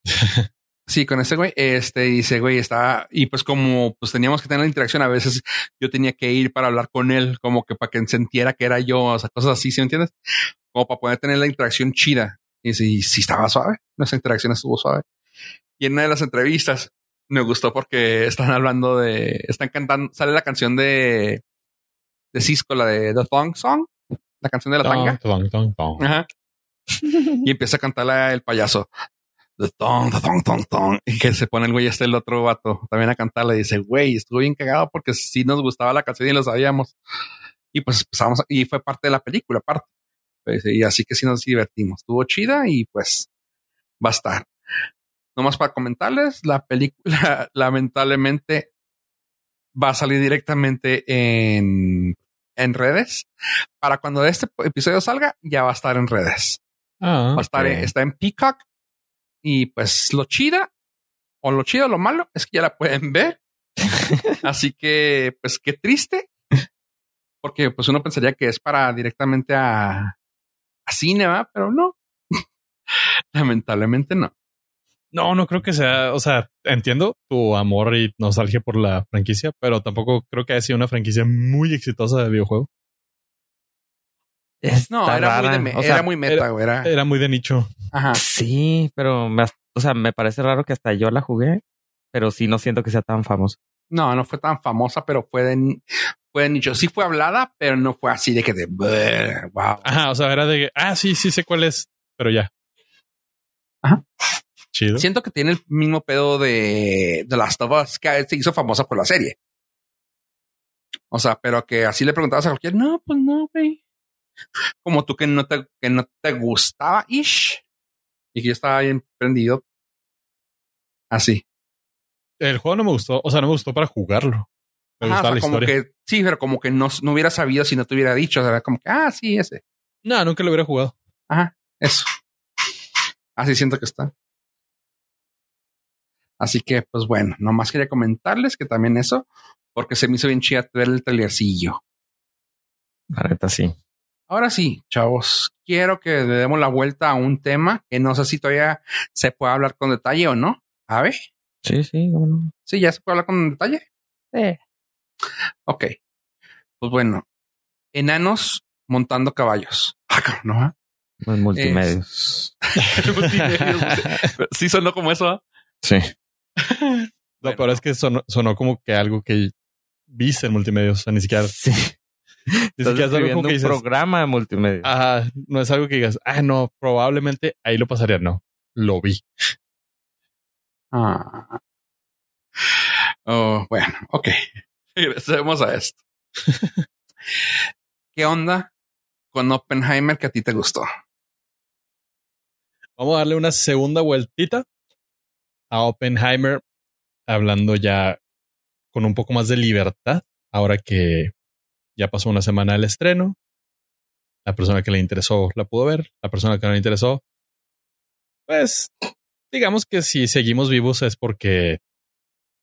Sí, con ese güey, este dice, güey, está, y pues como pues teníamos que tener la interacción, a veces yo tenía que ir para hablar con él, como que para que sintiera que era yo, o sea, cosas así, ¿sí me entiendes? Como para poder tener la interacción chida. Y si, si estaba suave, nuestra interacción estuvo suave. Y en una de las entrevistas me gustó porque están hablando de, están cantando, sale la canción de, de Cisco, la de The Thong Song, la canción de la tanga. Ajá. y empieza a cantarla el payaso the thong, the thong, thong, thong, y que se pone el güey este el otro vato también a cantarle y dice, güey, estuvo bien cagado porque sí nos gustaba la canción y lo sabíamos. Y pues empezamos, y fue parte de la película, aparte. Pues, y así que sí nos divertimos. Estuvo chida y pues va a estar. Nomás para comentarles, la película lamentablemente va a salir directamente en, en redes. Para cuando este episodio salga, ya va a estar en redes. Ah, va a estar, está en Peacock y pues lo chida o lo chido o lo malo es que ya la pueden ver. Así que, pues qué triste. Porque pues uno pensaría que es para directamente a, a cine, ¿va? Pero no. Lamentablemente no. No, no creo que sea, o sea, entiendo tu amor y nostalgia por la franquicia, pero tampoco creo que haya sido una franquicia muy exitosa de videojuego. No, era muy, de, era muy meta, Era, era, muy de nicho. Ajá. Sí, pero me, o sea, me parece raro que hasta yo la jugué, pero sí no siento que sea tan famosa. No, no fue tan famosa, pero fue de, fue de nicho. Sí fue hablada, pero no fue así de que de wow. Ajá, o sea, era de ah, sí, sí sé cuál es, pero ya. Ajá. Chido. Siento que tiene el mismo pedo de The Last of Us, que se hizo famosa por la serie. O sea, pero que así le preguntabas a cualquier, no, pues no, güey. Como tú que no te, que no te gustaba, ish y que yo estaba bien prendido. Así. El juego no me gustó, o sea, no me gustó para jugarlo. Me gustaba la como historia. Que, sí, pero como que no, no hubiera sabido si no te hubiera dicho. O sea, como que, ah, sí, ese. No, nunca lo hubiera jugado. Ajá, eso. Así siento que está. Así que, pues bueno, nomás quería comentarles que también eso, porque se me hizo bien chida ver el trailercillo. La neta sí. Ahora sí, chavos, quiero que le demos la vuelta a un tema que no sé si todavía se puede hablar con detalle o no. A ver. Sí, sí, Sí, ya se puede hablar con detalle. Sí. Ok. Pues bueno, enanos montando caballos. Ah, ¿no? En multimedios. sí sonó como eso. ¿ah? Sí. Lo peor es que sonó, sonó, como que algo que viste en multimedios, o sea, ni siquiera. Sí. Estás escribiendo un programa de multimedia. Ajá, no es algo que digas, ah, no, probablemente ahí lo pasaría. No, lo vi. Ah. Oh, bueno, ok. Regresemos a esto. ¿Qué onda con Oppenheimer que a ti te gustó? Vamos a darle una segunda vueltita a Oppenheimer, hablando ya con un poco más de libertad, ahora que ya pasó una semana del estreno. La persona que le interesó la pudo ver. La persona que no le interesó, pues digamos que si seguimos vivos es porque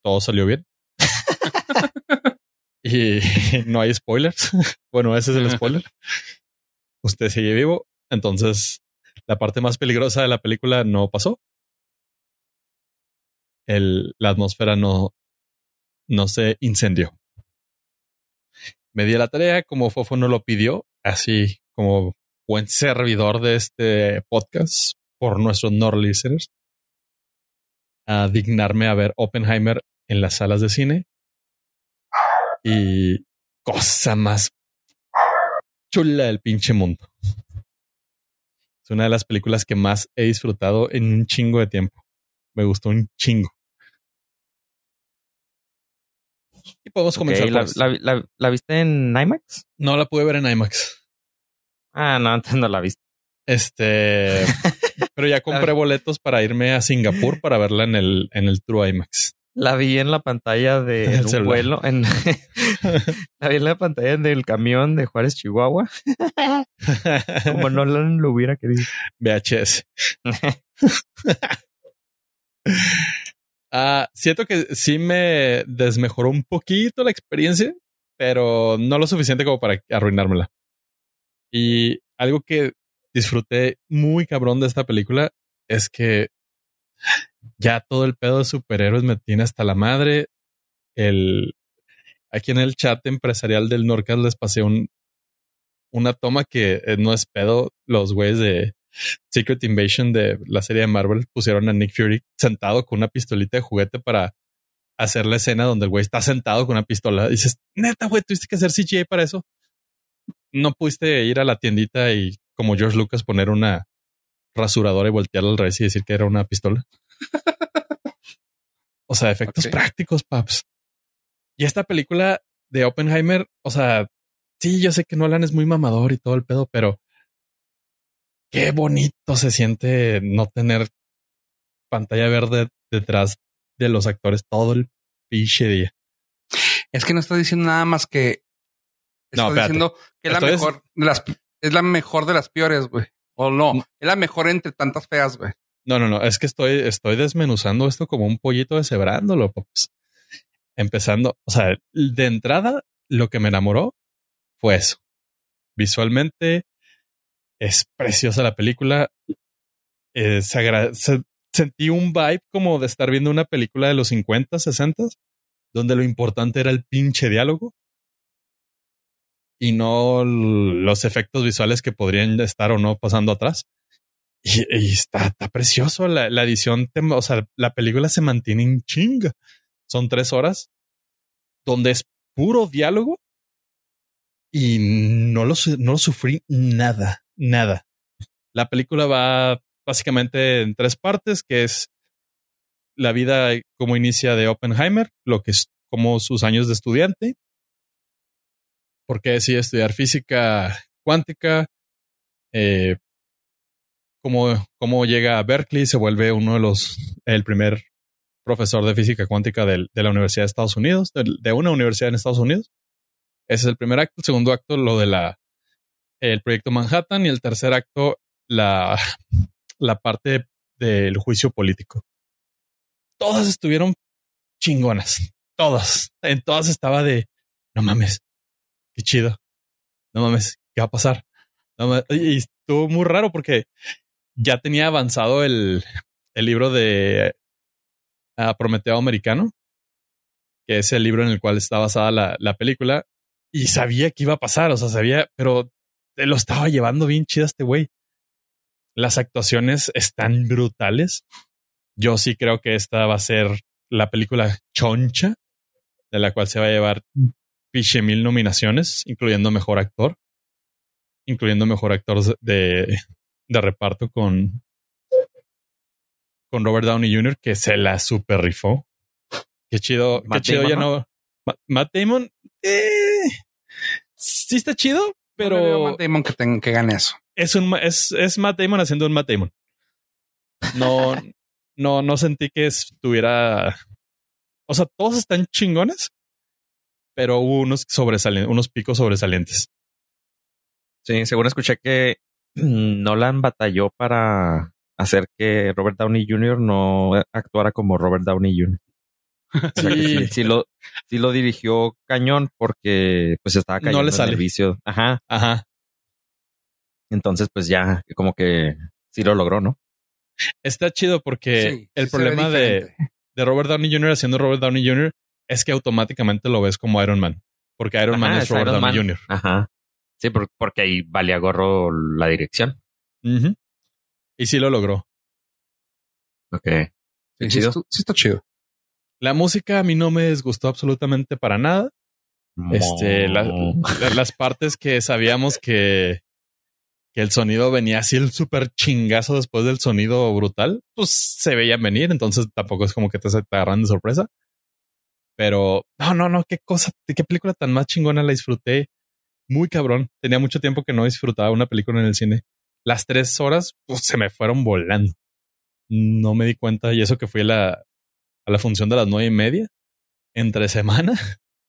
todo salió bien. y no hay spoilers. bueno, ese es el spoiler. Usted sigue vivo. Entonces, la parte más peligrosa de la película no pasó. El, la atmósfera no, no se incendió. Me di la tarea, como Fofo no lo pidió, así como buen servidor de este podcast por nuestros Nord a dignarme a ver Oppenheimer en las salas de cine. Y cosa más chula del pinche mundo. Es una de las películas que más he disfrutado en un chingo de tiempo. Me gustó un chingo. Y podemos comenzar. ¿La, viste en IMAX? No la pude ver en IMAX. Ah, no, antes no la viste. Este, pero ya compré boletos para irme a Singapur para verla en el, en el True IMAX. La vi en la pantalla de un vuelo, en, la vi en la pantalla del camión de Juárez, Chihuahua. Como no lo hubiera querido. VHS. Ah, siento que sí me desmejoró un poquito la experiencia, pero no lo suficiente como para arruinármela. Y algo que disfruté muy cabrón de esta película es que ya todo el pedo de superhéroes me tiene hasta la madre. El aquí en el chat empresarial del Norcas les pasé un una toma que eh, no es pedo. Los güeyes de Secret Invasion de la serie de Marvel pusieron a Nick Fury sentado con una pistolita de juguete para hacer la escena donde el güey está sentado con una pistola. dices, neta, güey, tuviste que hacer CGI para eso. No pudiste ir a la tiendita y como George Lucas poner una rasuradora y voltearla al revés y decir que era una pistola. o sea, efectos prácticos, paps. Y esta película de Oppenheimer, o sea, sí, yo sé que Nolan es muy mamador y todo el pedo, pero qué bonito se siente no tener pantalla verde detrás de los actores todo el pinche día. Es que no está diciendo nada más que está diciendo que es la mejor de las es la mejor de las peores, güey. O no, es la mejor entre tantas feas, güey. No, no, no, es que estoy, estoy desmenuzando esto como un pollito deshebrándolo, pues. Empezando, o sea, de entrada, lo que me enamoró fue eso. Visualmente, es preciosa la película. Eh, sentí un vibe como de estar viendo una película de los 50, 60, donde lo importante era el pinche diálogo y no los efectos visuales que podrían estar o no pasando atrás. Y, está, está, precioso la, edición. o sea, la película se mantiene en chinga. Son tres horas donde es puro diálogo y no lo, no lo sufrí nada nada. La película va básicamente en tres partes, que es la vida como inicia de Oppenheimer, lo que es como sus años de estudiante, por qué decide estudiar física cuántica, eh, cómo, cómo, llega a Berkeley, se vuelve uno de los, el primer profesor de física cuántica de, la Universidad de Estados Unidos, de, de, una universidad en Estados Unidos. Ese es el primer acto. El segundo acto, lo de la el proyecto Manhattan y el tercer acto, la, la parte del juicio político. Todas estuvieron chingonas. Todas. En todas estaba de, no mames, qué chido. No mames, ¿qué va a pasar? y estuvo muy raro porque ya tenía avanzado el, el libro de uh, Prometeo Americano, que es el libro en el cual está basada la, la película, y sabía que iba a pasar, o sea, sabía, pero lo estaba llevando bien chido este güey. Las actuaciones están brutales. Yo sí creo que esta va a ser la película choncha, de la cual se va a llevar piche mil nominaciones, incluyendo mejor actor, incluyendo mejor actor de, de reparto con, con Robert Downey Jr., que se la super rifó. Qué chido, qué chido ya no. Matt Damon, eh, sí está chido, pero. Matt Damon que, que gane eso. Es, un, es, es Matt Damon haciendo un Matt Damon. No, no, no sentí que estuviera. O sea, todos están chingones, pero hubo unos sobresalientes, unos picos sobresalientes. Sí, según escuché que Nolan batalló para hacer que Robert Downey Jr. no actuara como Robert Downey Jr. Sí. sí, lo, sí lo dirigió cañón porque pues estaba cayendo no le sale. vicio. Ajá. Ajá. Entonces, pues ya como que sí lo logró, ¿no? Está chido porque el problema de, de Robert Downey Jr. haciendo Robert Downey Jr. es que automáticamente lo ves como Iron Man. Porque Iron Man es Robert Downey Jr. Ajá. Sí, porque ahí valía gorro la dirección. Y sí lo logró. Ok. Sí, está chido. La música a mí no me disgustó absolutamente para nada. Este, las partes que sabíamos que, que el sonido venía así el súper chingazo después del sonido brutal, pues se veía venir, entonces tampoco es como que te, te agarran de sorpresa. Pero no, no, no, qué cosa, qué película tan más chingona la disfruté. Muy cabrón. Tenía mucho tiempo que no disfrutaba una película en el cine. Las tres horas pues, se me fueron volando. No me di cuenta y eso que fui a la, a la función de las nueve y media entre semana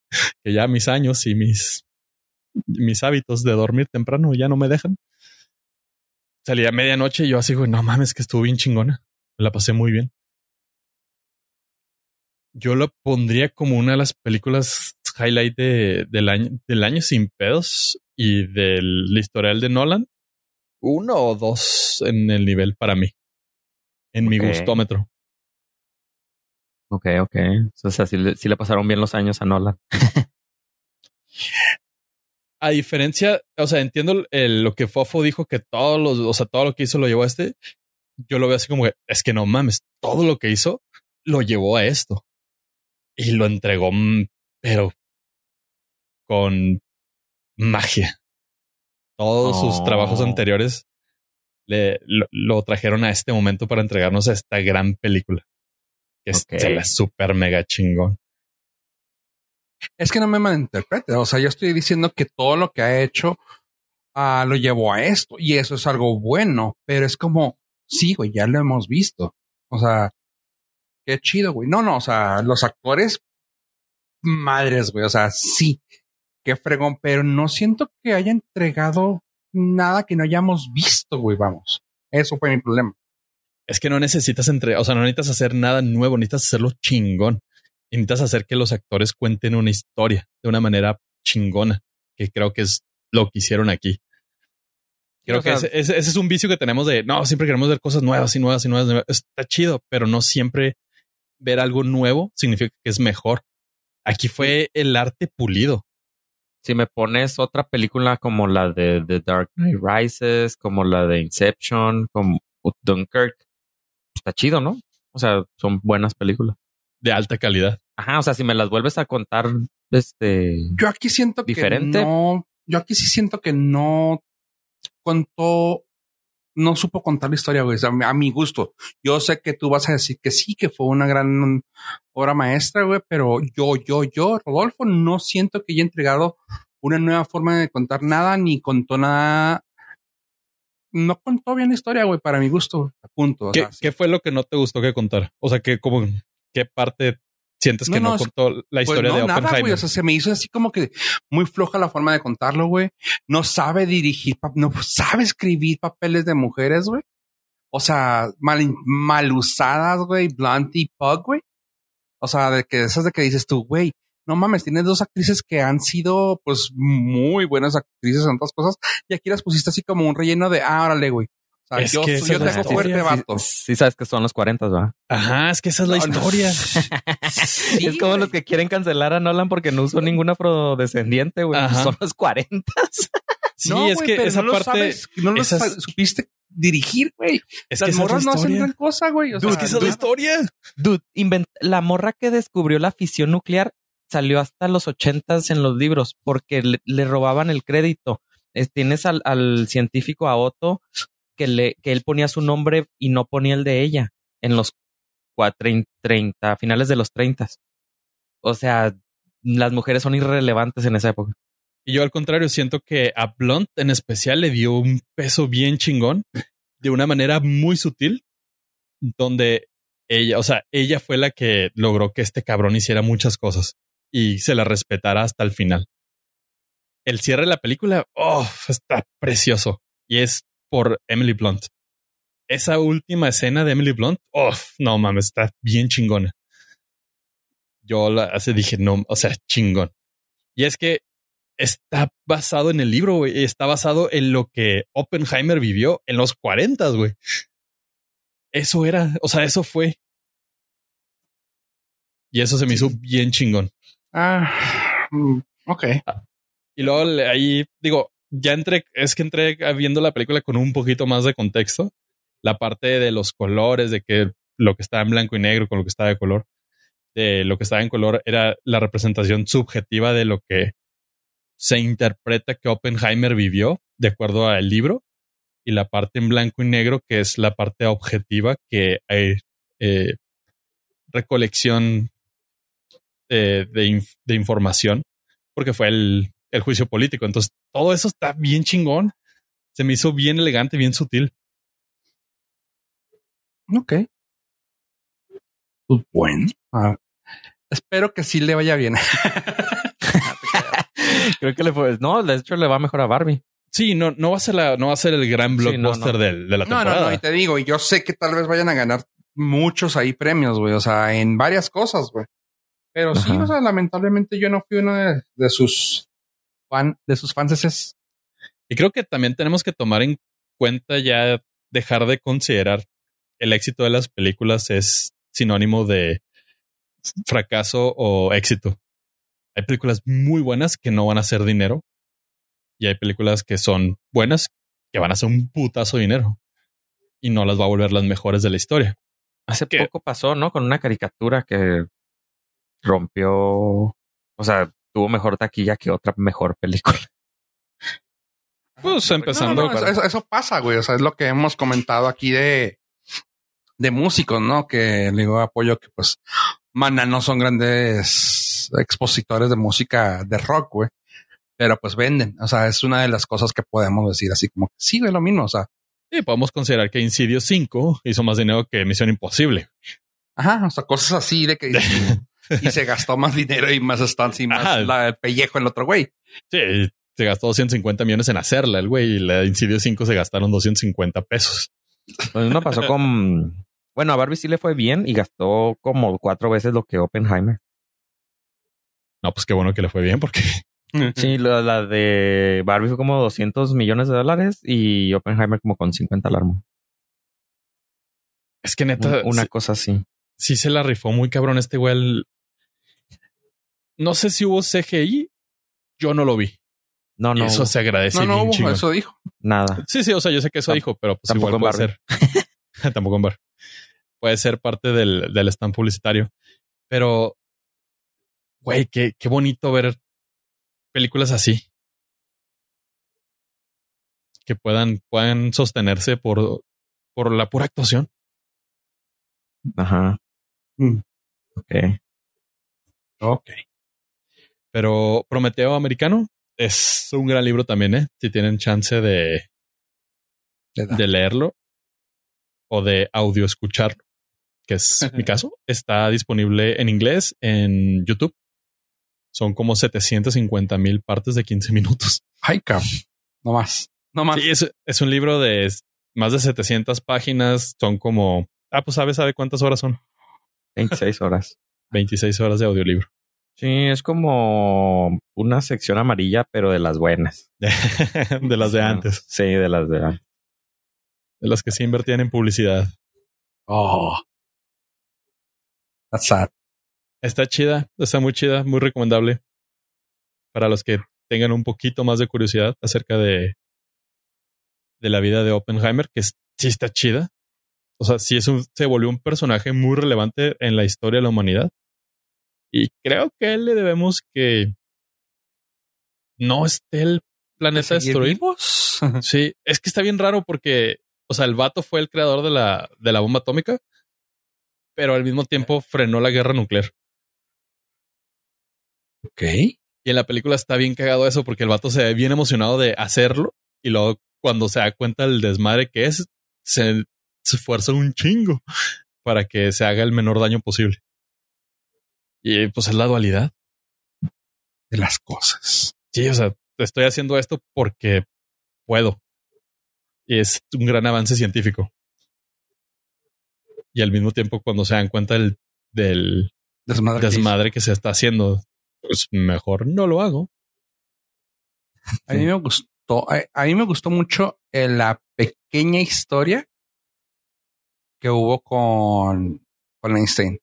que ya mis años y mis, mis hábitos de dormir temprano ya no me dejan. Salí a medianoche y yo así, güey, no mames, que estuvo bien chingona. la pasé muy bien. Yo lo pondría como una de las películas highlight del, año, del año sin pedos y del historial de Nolan. Uno o dos en el nivel para mí. En mi gustómetro. Ok, ok. O sea, sí, le pasaron bien los años a Nolan. a diferencia, o sea, entiendo lo que Fofo dijo que todos los, o sea, todo lo que hizo lo llevó a este. Yo lo veo así como que es que no mames, todo lo que hizo lo llevó a esto y lo entregó, mm, pero con magia. Todos sus trabajos oh. anteriores le, lo, trajeron a este momento para entregarnos a esta gran película que es la super mega chingón. Es que no me malinterprete. O sea, yo estoy diciendo que todo lo que ha hecho ah, lo llevó a esto y eso es algo bueno, pero es como, sí, güey, ya lo hemos visto. O sea, qué chido, güey. No, no, o sea, los actores, madres, güey. O sea, sí, qué fregón, pero no siento que haya entregado nada que no hayamos visto, güey. Vamos, eso fue mi problema es que no necesitas entre, o sea, no necesitas hacer nada nuevo, necesitas hacerlo chingón. Y necesitas hacer que los actores cuenten una historia de una manera chingona, que creo que es lo que hicieron aquí. Creo que ese, es un vicio que tenemos de, no, siempre queremos ver cosas nuevas y nuevas y nuevas. Está chido, pero no siempre ver algo nuevo significa que es mejor. Aquí fue el arte pulido. Si me pones otra película como la de The Dark Knight Rises, como la de Inception, como Dunkirk, está chido, ¿no? O sea, son buenas películas. De alta calidad. Ajá, o sea, si me las vuelves a contar, este. Yo aquí siento diferente. que no. Yo aquí sí siento que no contó, no supo contar la historia, güey. a mi gusto. Yo sé que tú vas a decir que sí, que fue una gran obra maestra, güey, pero yo, yo, yo, Rodolfo, no siento que haya entregado una nueva forma de contar nada, ni contó nada no contó bien la historia, güey, para mi gusto. A punto. ¿Qué, fue lo que no te gustó que contar? O sea, que como qué parte sientes que no, contó la pues historia de Oppenheimer? Nada, güey. O sea, se me hizo así como que muy floja la forma de contarlo, güey. No sabe dirigir, no sabe escribir papeles de mujeres, güey. O sea, mal, mal usadas, güey, blunt y pug, güey. O sea, de que esas de que dices tú, güey, no mames, tienes dos actrices que han sido pues muy buenas actrices en otras cosas y aquí las pusiste así como un relleno de, ah, órale, güey. O sea, yo, yo tengo fuerte vato. Sí, sabes que son los 40, ¿va? Ajá, es que esa es la historia. es como los que quieren cancelar a Nolan porque no usó ninguna afrodescendiente, güey. Son los 40. sí, es que esa parte. no lo supiste dirigir, güey. Es Las morras no hacen gran cosa, güey. O sea, es que esa es la historia. Dude, la morra que descubrió la fisión nuclear salió hasta los ochentas en los libros porque le, robaban el crédito. tienes al, científico a Otto que, le, que él ponía su nombre y no ponía el de ella en los 30, finales de los 30. O sea, las mujeres son irrelevantes en esa época. Y yo al contrario siento que a Blunt en especial le dio un peso bien chingón de una manera muy sutil, donde ella, o sea, ella fue la que logró que este cabrón hiciera muchas cosas y se la respetará hasta el final. El cierre de la película, oh, está precioso y es por Emily Blunt. Esa última escena de Emily Blunt, oh, no mames, está bien chingona. Yo la hace dije, no, o sea, chingón. Y es que está basado en el libro, güey. Está basado en lo que Oppenheimer vivió en los 40, güey. Eso era, o sea, eso fue. Y eso se me hizo bien chingón. Ah, mm, Ok. Ah, y luego ahí, digo, ya entré, es que entré viendo la película con un poquito más de contexto. La parte de los colores, de que lo que estaba en blanco y negro con lo que estaba de color, de lo que estaba en color era la representación subjetiva de lo que se interpreta que Oppenheimer vivió de acuerdo al libro y la parte en blanco y negro que es la parte objetiva que hay eh, recolección eh, de, de, información porque fue el, el juicio político. Entonces todo eso está bien chingón. Se me hizo bien elegante, bien sutil. Ok. Pues bueno, espero que sí le vaya bien. Creo que le fue. No, de hecho le va mejor a Barbie. Sí, no, no va a ser la, no va a ser el gran blockbuster De, la temporada. No, no, no, y te digo, yo sé que tal vez vayan a ganar muchos ahí premios, güey. O sea, en varias cosas, güey. Pero sí, o sea, lamentablemente yo no fui uno de, sus fan, de sus fans. Y creo que también tenemos que tomar en cuenta ya dejar de considerar el éxito de las películas es sinónimo de fracaso o éxito. Hay películas muy buenas que no van a hacer dinero y hay películas que son buenas que van a hacer un putazo de dinero y no las va a volver las mejores de la historia. Hace poco pasó, ¿no? Con una caricatura que rompió, o sea, tuvo mejor taquilla que otra mejor película. Pues empezando. eso, pasa, güey. O sea, es lo que hemos comentado aquí de, de músicos, ¿no? Que le digo apoyo que pues, mana, no son grandes expositores de música de rock, güey. Pero pues venden. O sea, es una de las cosas que podemos decir así como que sí, lo mismo. O sea, sí, podemos considerar que Insidious 5 hizo más dinero que Misión Imposible. Ajá, o sea, cosas así de que y se gastó más dinero y más estancia y más la, el pellejo el otro güey. Sí, se gastó 250 millones en hacerla el güey y la Insidious 5 se gastaron 250 pesos. Lo mismo pasó con bueno, a Barbie sí le fue bien y gastó como cuatro veces lo que Oppenheimer. No, pues qué bueno que le fue bien porque... Sí, la, de Barbie fue como 200 millones de dólares y Oppenheimer como con 50 alarma. Es que neta... Una cosa así. Sí se la rifó muy cabrón este güey. No sé si hubo CGI. Yo no lo vi. No, no. eso se agradece. No, no hubo, eso dijo. Nada. Sí, sí, o sea, yo sé que eso dijo, pero pues igual puede ser. Tampoco en bar puede ser parte del, del stand publicitario. Pero, güey, qué, qué bonito ver películas así. Que puedan, puedan sostenerse por, por la pura actuación. Ajá. Mm. Ok. Ok. Pero Prometeo Americano es un gran libro también, ¿eh? Si tienen chance de, de leerlo o de audio escucharlo que es mi caso, está disponible en inglés en YouTube. Son como 750 mil partes de 15 minutos. Ay, cabrón. No más. No más. Sí, es, un libro de más de 700 páginas. Son como, ah, pues sabes, ¿sabe cuántas horas son? 26 horas. 26 horas de audiolibro. Sí, es como una sección amarilla, pero de las buenas. de las de antes. Sí, de las de antes. De las que se invertían en publicidad. Oh. Está chida, está muy chida, muy recomendable para los que tengan un poquito más de curiosidad acerca de, de la vida de Oppenheimer, que sí está chida. O sea, sí es un, se volvió un personaje muy relevante en la historia de la humanidad. Y creo que a él le debemos que no esté el planeta destruido. sí, es que está bien raro porque, o sea, el vato fue el creador de la, de la bomba atómica, pero al mismo tiempo frenó la guerra nuclear. Ok. Y en la película está bien cagado eso porque el vato se ve bien emocionado de hacerlo y luego cuando se da cuenta del desmadre que es, se, se esfuerza un chingo para que se haga el menor daño posible. Y pues es la dualidad de las cosas. Sí, o sea, estoy haciendo esto porque puedo. Y es un gran avance científico y al mismo tiempo cuando se dan cuenta del, del desmadre, que, se está haciendo, pues mejor no lo hago. A mí me gustó, a, mí me gustó mucho eh, la pequeña historia que hubo con, con Einstein.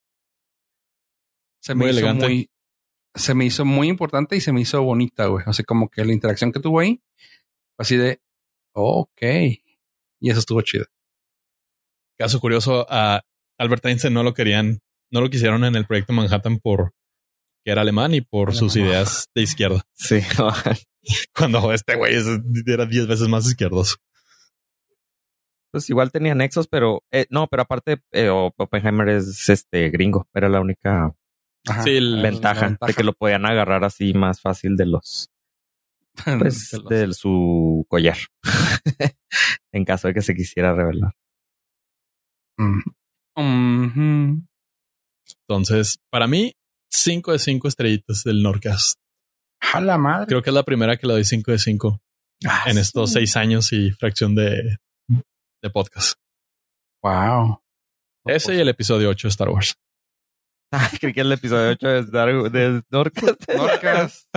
Se me muy hizo elegante. muy, se me hizo muy importante y se me hizo bonita, güey. O sea, como que la interacción que tuvo ahí, así de, ok. Y eso estuvo chido. Caso curioso, a Albert Einstein no lo querían, no lo quisieron en el proyecto Manhattan por que era alemán y por sus ideas de izquierda. Sí. Cuando este güey era diez veces más izquierdoso. Pues igual tenía nexos, pero eh, no, pero aparte eh, Oppenheimer es este gringo. Era la única ventaja, de que lo podían agarrar así más fácil de los pues, de, su collar en caso de que se quisiera revelar. Entonces, para mí, cinco de cinco estrellitas del Nordcast. A la madre. Creo que es la primera que le doy cinco de cinco ah, en estos seis años y fracción de, de podcast. Wow. Ese y el episodio 8 de Star Wars. Creí que el episodio 8 de, Star, de Nordcast. Nordcast.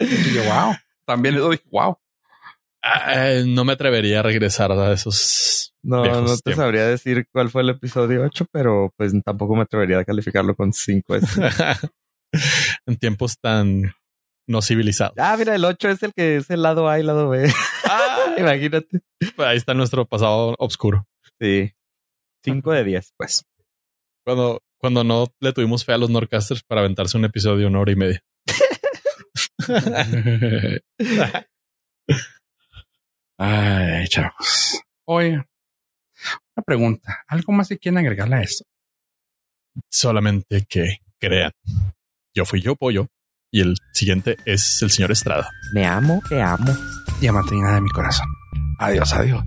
y yo, wow. También le doy wow. no me atrevería a regresar a esos. No, no te sabría decir cuál fue el episodio 8, pero pues tampoco me atrevería a calificarlo con 5. en tiempos tan no civilizados. Ah, mira, el 8 es el que es el lado A y el lado B. Ah, Imagínate. Ahí está nuestro pasado oscuro. Sí. 5 de 10, pues. Cuando, cuando no le tuvimos fe a los Nordcasters para aventarse un episodio de una hora y media. Ay, chavos. Oye, una pregunta. ¿Algo más que quieren agregarle a esto? Solamente que crean. Yo fui yo, pollo, y el siguiente es el señor Estrada. Me amo, te amo. Y de mi corazón. Adiós, adiós.